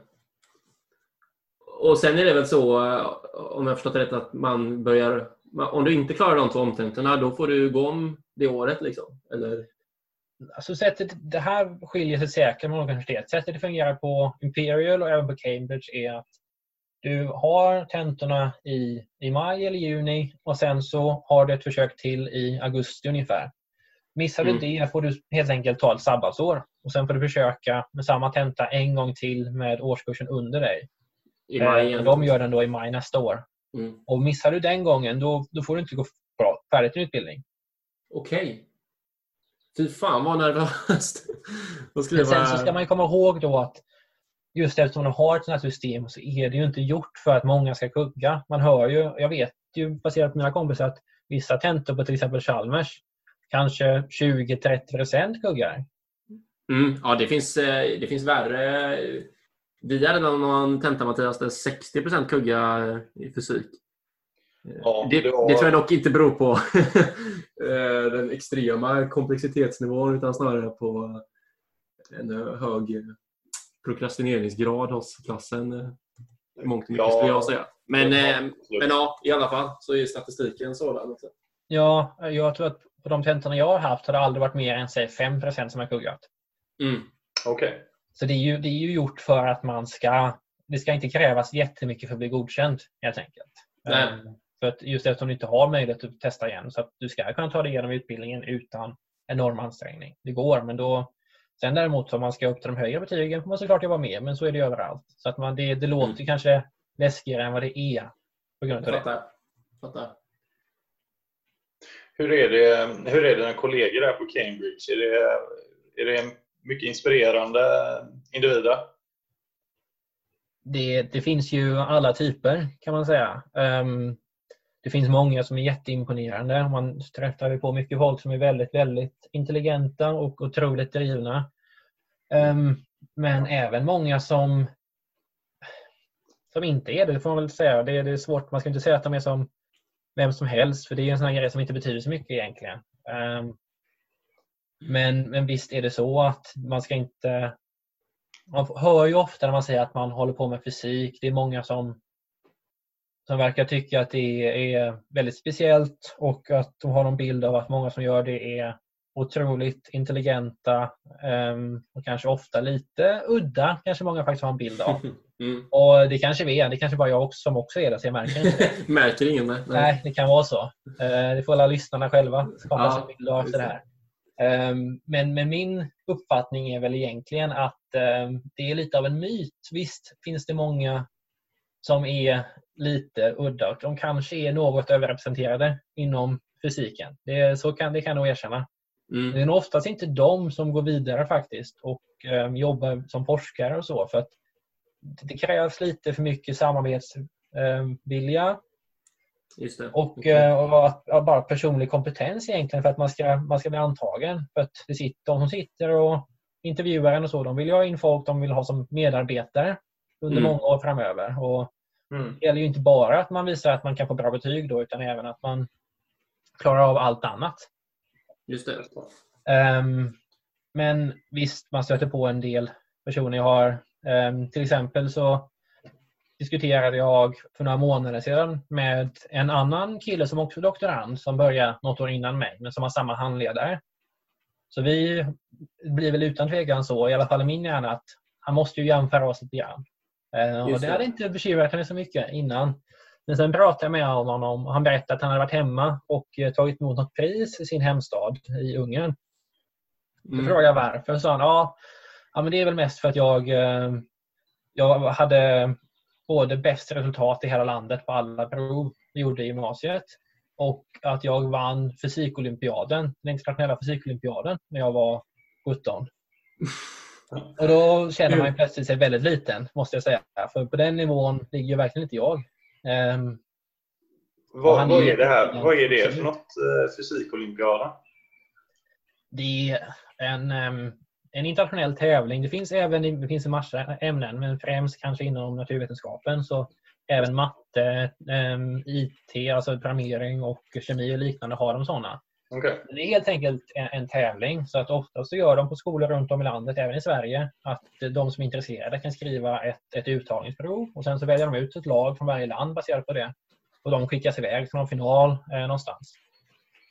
Och sen är det väl så, eh, om jag förstått det rätt, att man börjar... Om du inte klarar de två omtentorna, då får du gå om det året liksom? Eller? Alltså sättet, det här skiljer sig säkert mellan olika universitet. Sättet det fungerar på Imperial och även på Cambridge är att du har tentorna i, i maj eller juni och sen så har du ett försök till i augusti ungefär. Missar du Mm. det får du helt enkelt ta ett sabbatsår och sen får du försöka med samma tenta en gång till med årskursen under dig. I maj Eh? De gör den då i maj nästa år. Mm. Och missar du den gången då, då får du inte gå bra, färdigt din utbildning. Okej. Fy fan vad nervöst. [LAUGHS] Sen så ska man komma ihåg då att just eftersom de har ett sådant här system så är det ju inte gjort för att många ska kugga. Man hör ju, jag vet ju baserat på mina kompisar att vissa tentor på till exempel Chalmers kanske 20-30% kuggar. Mm, ja, det finns, eh, det finns värre. Vi hade någon, någon tenta, Mattias, där 60% kugga i fysik. Ja, det, det var- det tror jag dock inte beror på [LAUGHS] eh, den extrema komplexitetsnivån utan snarare på en hög prokrastineringsgrad hos klassen. eh, Mångt mycket Ja. skulle jag säga. Men, eh, men ja, i alla fall så är statistiken sådan. Ja, jag tror att på de tentorna jag har haft har det aldrig varit mer än säg 5% som har kuggat. Mm. Okej. Så det är, ju, det är ju gjort för att man ska... Det ska inte krävas jättemycket för att bli godkänd helt enkelt. Nej. Eh, För att just eftersom du inte har möjlighet att testa igen. Så att du ska kunna ta dig igenom utbildningen utan enorm ansträngning. Det går, men då... Sen däremot om man ska upp till de högre betygen får man såklart jobba mer, men så är det överallt. Så att man, det, det låter Mm. kanske läskigare än vad det är på grund av Jag det. fattar. Hur är det, hur är det dina kollegor där på Cambridge? Är det, är det mycket inspirerande individer? det, det finns ju alla typer kan man säga. Ehm, det finns många som är jätteimponerande. Man träffar på mycket folk som är väldigt, väldigt intelligenta och otroligt drivna. Ehm, men även många som, som inte är det, det får man väl säga. Det, det är svårt, man ska inte säga att de är som vem som helst, för det är en sån här grej som inte betyder så mycket egentligen. Ehm, men, men visst är det så att man ska inte man hör ju ofta när man säger att man håller på med fysik. Det är många som, som verkar tycka att det är väldigt speciellt och att de har en bild av att många som gör det är otroligt intelligenta ehm, och kanske ofta lite udda. Kanske många faktiskt har en bild av. [LAUGHS] Mm. Och det kanske vi är. Det kanske bara jag också, som också är det, så jag märker inte det. [LAUGHS] Märker ingen det? Nej, det kan vara så. Eh, Det får alla lyssnarna själva skapa Ja, sig en bild av efter det här. Ehm, Men, men min uppfattning är väl egentligen att ehm, det är lite av en myt. Visst finns det många som är lite udda och de kanske är något överrepresenterade inom fysiken. Det, så kan, det kan jag nog erkänna. Mm. Det är nog oftast inte de som går vidare faktiskt och ehm, jobbar som forskare och så. För att det det krävs lite för mycket samarbetsvilja Just det. och, eh, och att, ja, bara personlig kompetens egentligen för att man ska, man ska bli antagen. För att det sitter, de som sitter och intervjuar en och så, de vill ju ha in folk de vill ha som medarbetare under Mm. många år framöver. Och Mm. det gäller ju inte bara att man visar att man kan få bra betyg då, utan även att man klarar av allt annat. Just det. Ehm, men visst, man stöter på en del personer. Jag har, ehm, till exempel så diskuterade jag för några månader sedan med en annan kille som också är doktorand som började något år innan mig men som har samma handledare. Så vi blir väl utan tvekan så, i alla fall i min hjärna, att han måste ju jämföra oss lite grann. Eh, och Just det det. hade inte bekymrat mig så mycket innan. Men sen pratade jag med honom och han berättade att han hade varit hemma och eh, tagit emot något pris i sin hemstad i Ungern. Då Mm. frågade jag varför. Så sa han, ja, ja men det är väl mest för att jag, eh, jag hade både bäst resultat i hela landet på alla prov vi gjorde i gymnasiet och att jag vann fysikolympiaden, den internationella fysikolympiaden när jag var 17. [LAUGHS] Och då känner man ju plötsligt sig väldigt liten, måste jag säga. För på den nivån ligger ju verkligen inte jag. Ehm, Vad, vad är- det här? Vad är det för något? Eh, Fysikolympiaden? det är en, ehm, en internationell tävling. Det finns även det finns en massa ämnen, men främst kanske inom naturvetenskapen. Så även matte, ehm, IT, alltså programmering och kemi och liknande har de sådana. Okej. Det är helt enkelt en, en tävling. Så att ofta så gör de på skolor runt om i landet, även i Sverige, att de som är intresserade kan skriva ett, ett uttagningsprov och sen så väljer de ut ett lag från varje land baserat på det. Och de skickas iväg till någon final eh, någonstans.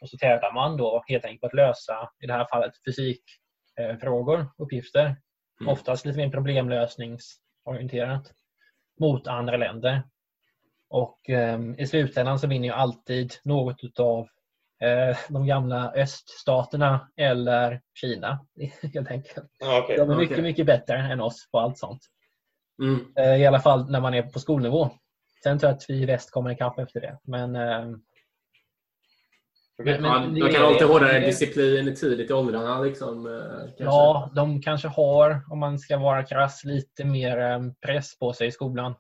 Och så tävlar man då helt enkelt på att lösa, i det här fallet, fysikfrågor, eh, uppgifter. Mm. Oftast lite mer problemlösningsorienterat mot andra länder. Och eh, i slutändan så vinner ju alltid något utav de gamla öststaterna eller Kina [LAUGHS] helt enkelt. Okej. De är mycket, Okej. mycket bättre än oss på allt sånt. Mm. Eh, I alla fall när man är på skolnivå. Sen tror jag att vi i väst kommer ikapp efter det. Men, eh, Okej. men- det de kan ha lite hårdare det- disciplin tidigt i åldrarna. Liksom, eh, ja, de kanske har, om man ska vara krass, lite mer eh, press på sig i skolan.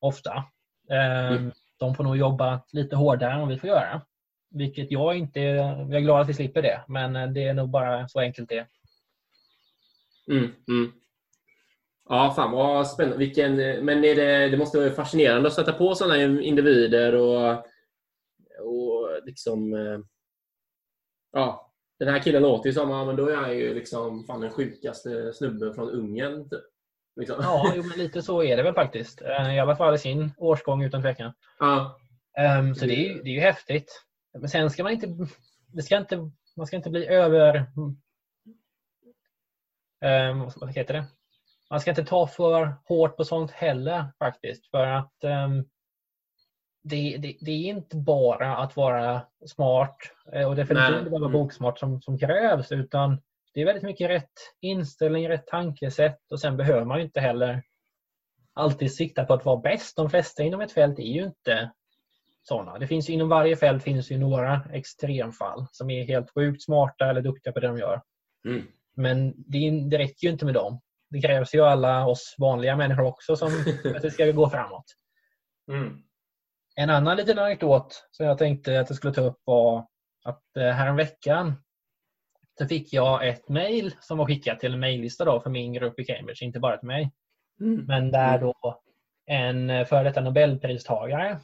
Ofta. Eh, Mm. De får nog jobba lite hårdare än vi får göra. Vilket jag inte... Jag är glad att vi slipper det. Men eh, det är nog bara så enkelt det är. Mm, mm. Ja, fan vad spännande. Vilken, men är det, det måste vara fascinerande att sätta på sådana individer och, och liksom... eh, Ja, den här killen låter ju som, ja, men då är han ju liksom fan den sjukaste snubben från Ungern. Typ. Liksom. Ja, jo, men lite så är det väl faktiskt. Eh, I alla fall i sin årsgång utan tvekan. Ja. Ehm, så det är, det är ju häftigt. Men sen ska man inte... Det ska inte man ska inte bli över... Um, vad heter det? Man ska inte ta för hårt på sånt heller faktiskt. För att ehm, det, det, det är inte bara att vara smart eh, och definitivt inte bara Mm. boksmart som, som krävs utan det är väldigt mycket rätt inställning, rätt tankesätt och sen behöver man inte heller alltid sikta på att vara bäst. De flesta inom ett fält är ju inte sådana. Det finns inom varje fält finns ju några extremfall som är helt sjukt smarta eller duktiga på det de gör. Mm. Men det, det räcker ju inte med dem. Det krävs ju alla oss vanliga människor också som [LAUGHS] att det ska gå framåt. Mm. En annan liten anekdot som jag tänkte att jag skulle ta upp var att eh, häromveckan så fick jag ett mejl som var skickat till en mejllista då för min grupp i Cambridge, inte bara till mig. Mm. Men där då en eh, före detta Nobelpristagare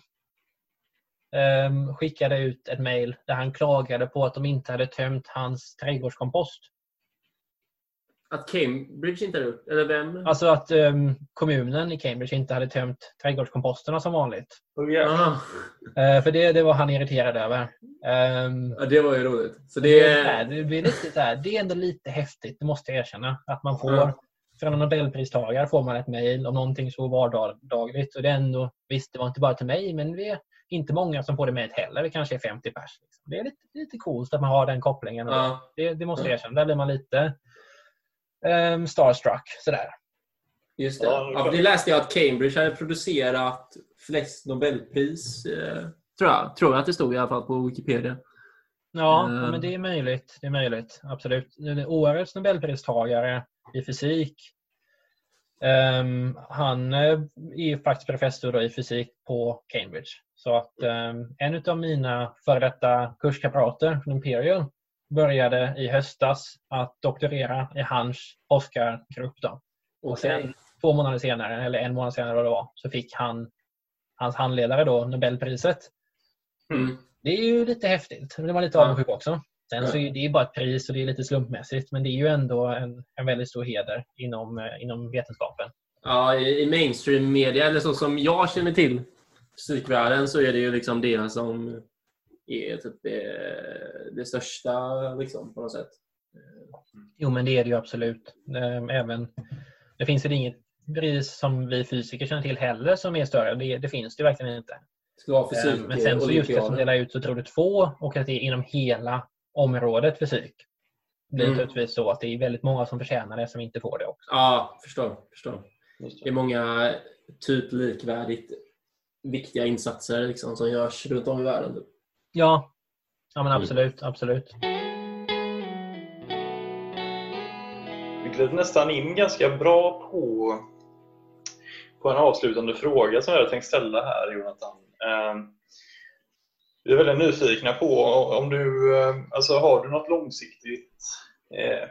ehm, skickade ut ett mejl där han klagade på att de inte hade tömt hans trädgårdskompost. Att Cambridge inte har gjort Eller vem? Alltså att ehm, kommunen i Cambridge inte hade tömt trädgårdskomposterna som vanligt. Oh, yeah. Ah, Eh, för det, det var han irriterad över. Ehm, ja, det var ju roligt. Så det, det, är, det, blir lite så här, det är ändå lite häftigt, det måste jag erkänna. Att man får, Ja. från en Nobelpristagare får man ett mejl om någonting så vardagligt. Och det är ändå, visst, det var inte bara till mig, men det inte många som får det mejlet heller. Det kanske är 50 pers. Liksom. Det är lite, lite coolt att man har den kopplingen. ja. Det, det måste jag erkänna. Där blir man lite um, starstruck. Sådär. Just det. Ja, det läste jag att Cambridge hade producerat flest Nobelpris. Eh, tror, jag. tror jag att det stod i alla fall på Wikipedia. Ja, ja, men det är möjligt. Det är möjligt. Absolut. Årets Nobelpristagare i fysik ehm, han eh, är faktiskt professor i fysik på Cambridge. Så att ehm, en av mina före detta kurskamrater från Imperial började i höstas att doktorera i hans forskargrupp. Då. Och sen två månader senare, eller en månad senare vad det var, så fick han hans handledare då Nobelpriset. Mm. Det är ju lite häftigt. Det var lite avundsjuk också. Sen så är det ju bara ett pris och det är lite slumpmässigt. Men det är ju ändå en, en väldigt stor heder inom, eh, inom vetenskapen. Ja, i i mainstream media, eller så som jag känner till fysikvärlden, så är det ju liksom det som är typ det, det största liksom, på något sätt. Jo, men det är det ju absolut. Eh, Även, det finns väl inget pris som vi fysiker känner till heller som är större. Det, det finns det verkligen inte. Det ska vara fysik Eh, Men sen så just det som delar ut så tror du två och att det är inom hela området fysik. Det blir Mm. naturligtvis så att det är väldigt många som förtjänar det som inte får det också. Ja, förstår. förstår. Det är många typ likvärdigt viktiga insatser liksom, som görs runt om i världen. Ja, ja men Mm. absolut. absolut. Vi glider nästan in ganska bra på, på en avslutande fråga som jag hade tänkt ställa här, Jonathan. Eh, vi är väldigt nyfikna på om du, eh, alltså har du något långsiktigt eh,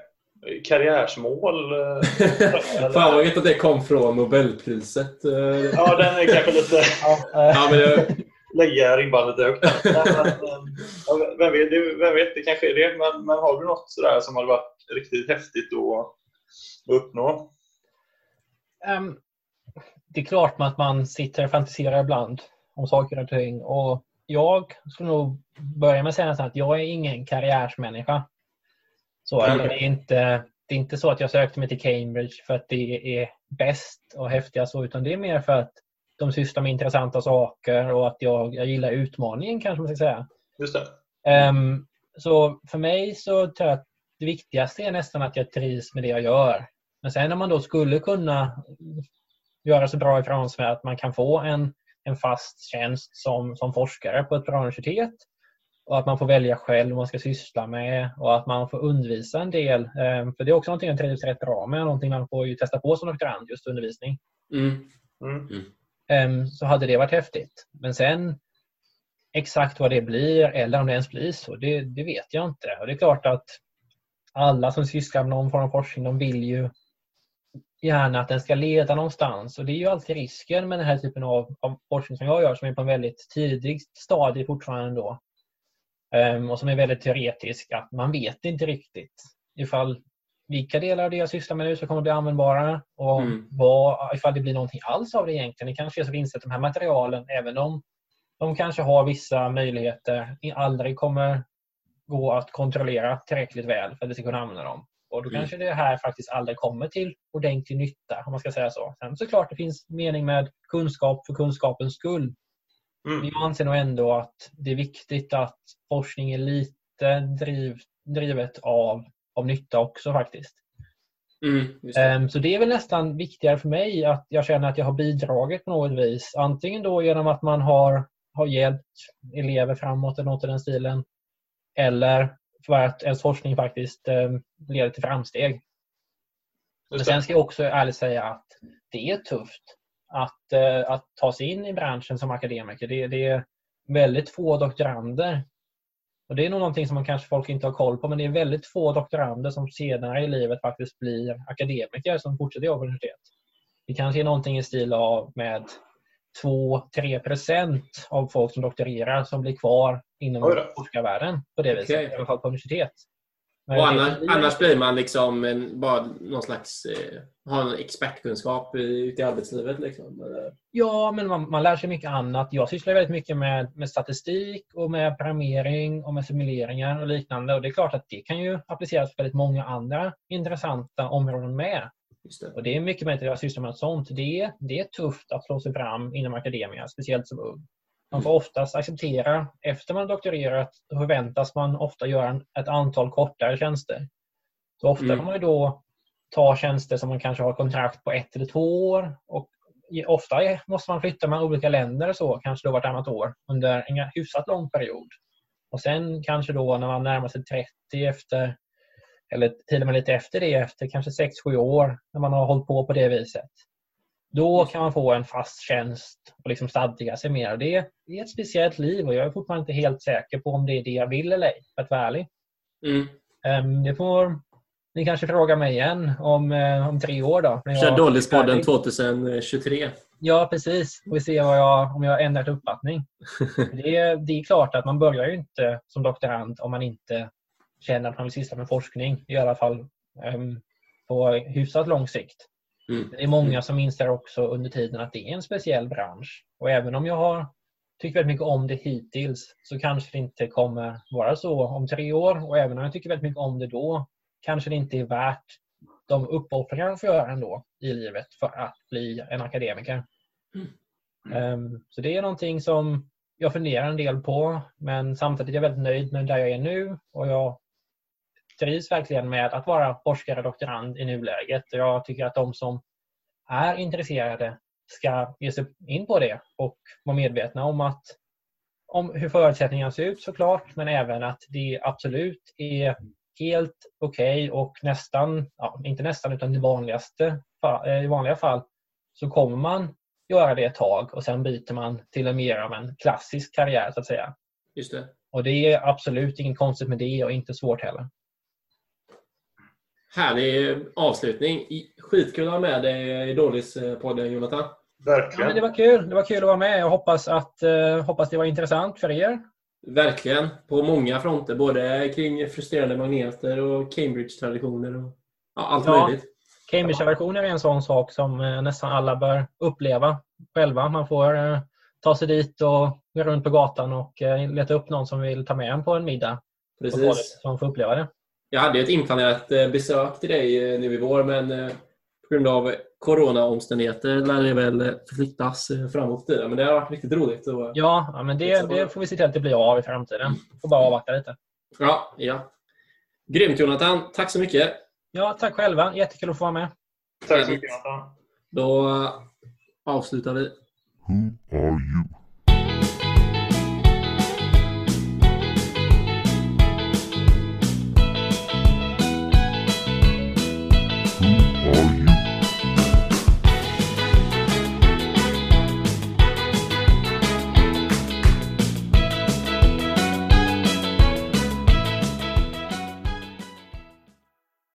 karriärsmål? eh, [LAUGHS] Fan vad gött att det kom från Nobelpriset. eh. Ja, den är kanske lite... [LAUGHS] Ja, men det, lägga ribban lite högt. [LAUGHS] Men, vem, vet, vem vet, det kanske är det. Men, men har du något sådär som hade varit riktigt häftigt att, att uppnå? Ehm, det är klart att man sitter och fantiserar ibland om saker och ting. Och jag skulle nog börja med att säga att jag är ingen karriärsmänniska. Så, Mm. det, är inte, det är inte så att jag sökte mig till Cambridge för att det är bäst och häftigast, så, utan det är mer för att de sysslar med intressanta saker och att jag, jag gillar utmaningen kanske man ska säga. Just det. Ehm, så för mig så tror jag att det viktigaste är nästan att jag trivs med det jag gör. Men sen om man då skulle kunna göra så bra ifrån sig att man kan få en, en fast tjänst som, som forskare på ett bra universitet och att man får välja själv vad man ska syssla med och att man får undervisa en del. Ehm, För det är också någonting jag trivs rätt bra med, någonting man får ju testa på som doktorand, just undervisning. mm. Mm. Ehm, så hade det varit häftigt. Men sen exakt vad det blir eller om det ens blir så, det, det vet jag inte. Och det är klart att alla som sysslar med någon form av forskning, de vill ju gärna att den ska leda någonstans. Och det är ju alltid risken med den här typen av, av forskning som jag gör som är på en väldigt tidig stadie fortfarande då. Ehm, och som är väldigt teoretisk, att man vet inte riktigt ifall vilka delar av det jag sysslar med nu som kommer att bli användbara och Mm. vad, ifall det blir någonting alls av det egentligen. Det kanske är så vinst att de här materialen, även om de kanske har vissa möjligheter, aldrig kommer gå att kontrollera tillräckligt väl för att vi ska kunna använda dem. Och då Mm. kanske det här faktiskt aldrig kommer till ordentlig nytta, om man ska säga så. Sen såklart det finns mening med kunskap för kunskapens skull. Men Mm. jag anser nog ändå att det är viktigt att forskning är lite driv, drivet av, av nytta också faktiskt. Mm. Det. Ehm, Så det är väl nästan viktigare för mig att jag känner att jag har bidragit på något vis. Antingen då genom att man har, har hjälpt elever framåt eller något i den stilen. Eller för att ens forskning faktiskt ehm, leder till framsteg. Men sen ska jag också ärligt säga att det är tufft att, eh, att ta sig in i branschen som akademiker. Det, det är väldigt få doktorander. Och Det är nog någonting som man kanske folk inte har koll på, men det är väldigt få doktorander som senare i livet faktiskt blir akademiker som fortsätter jobba på universitet. Det kanske är någonting i stil av med 2-3 procent av folk som doktorerar som blir kvar inom forskarvärlden på det viset, Okej. i alla fall på universitet. Men Och det- annars, annars blir man liksom en, bara någon slags eh, har en expertkunskap ute i arbetslivet. Liksom. eller? Ja, men man, man lär sig mycket annat. Jag sysslar väldigt mycket med, med statistik och med programmering och med simuleringar och liknande. Och Det är klart att det kan ju appliceras på väldigt många andra intressanta områden med. Det. Och Det är mycket möjligt att jag sysslar med sånt. Det, det är tufft att slå sig fram inom akademia, speciellt som ung. Man får oftast acceptera, efter man doktorerat, förväntas man ofta göra ett antal kortare tjänster. Så ofta Mm. får man då ta tjänster som man kanske har kontrakt på ett eller två år. Och ofta måste man flytta mellan olika länder och så, kanske då vartannat år, under en hyfsat lång period. Och sen kanske då när man närmar sig 30 efter, eller till och med lite efter det, efter kanske 6-7 år, när man har hållit på på det viset. Då kan man få en fast tjänst och liksom stadga sig mer. Och Det, det är ett speciellt liv och jag är fortfarande inte helt säker på om det är det jag vill eller ej, för att vara ärlig. Mm. Ehm, Det får ni kanske fråga mig igen om, eh, om tre år. Då, Kör Dollyspodden färdig. 2023. Ja, precis. Får vi se vad jag, om jag har ändrat uppfattning. [LAUGHS] det, är, det är klart att man börjar ju inte som doktorand om man inte känner att man vill syssla med forskning. I alla fall um, på hyfsat lång sikt. Mm. Det är många som inser också under tiden att det är en speciell bransch. Och även om jag har tyckt väldigt mycket om det hittills så kanske det inte kommer vara så om tre år. Och även om jag tycker väldigt mycket om det då kanske det inte är värt de uppoffringar man får göra ändå i livet för att bli en akademiker. Ehm, Så det är någonting som jag funderar en del på men samtidigt är jag väldigt nöjd med där jag är nu och jag trivs verkligen med att vara forskare och doktorand i nuläget. Och Jag tycker att de som är intresserade ska ge sig in på det och vara medvetna om att om hur förutsättningarna ser ut såklart men även att det absolut är helt okej och nästan, ja, inte nästan utan det vanligaste, eh, i vanliga fall så kommer man göra det ett tag och sen byter man till en mer av en klassisk karriär så att säga. Just det. Och det är absolut inget konstigt med det och inte svårt heller. Härlig avslutning. Skitkul att ha med dig i Dålis-podden, Jonathan. Ja, Verkligen. men det var kul. Det var kul att vara med. Jag hoppas att eh, hoppas det var intressant för er. Verkligen. På många fronter. Både kring frustrerande magneter och Cambridge-traditioner. Och, ja, allt Ja. möjligt. Cambridge-versioner är en sån sak som eh, nästan alla bör uppleva själva. Man får eh, ta sig dit och gå runt på gatan och eh, leta upp någon som vill ta med en på en middag. Precis. Som får uppleva det. Jag hade ju ett inplanerat eh, besök till dig eh, nu i vår, men eh, på grund av coronaomständigheter lär det väl flyttas framåt i tiden. Men det har varit riktigt roligt. Och, Ja, ja men det, det får vi se till att det blir av i framtiden. Får bara avvakta lite. ja, ja. Grymt Jonathan. Tack så mycket. Ja, tack själva. Jättekul att få vara med. Tack så mycket Jonathan. Då avslutar vi. Who are you?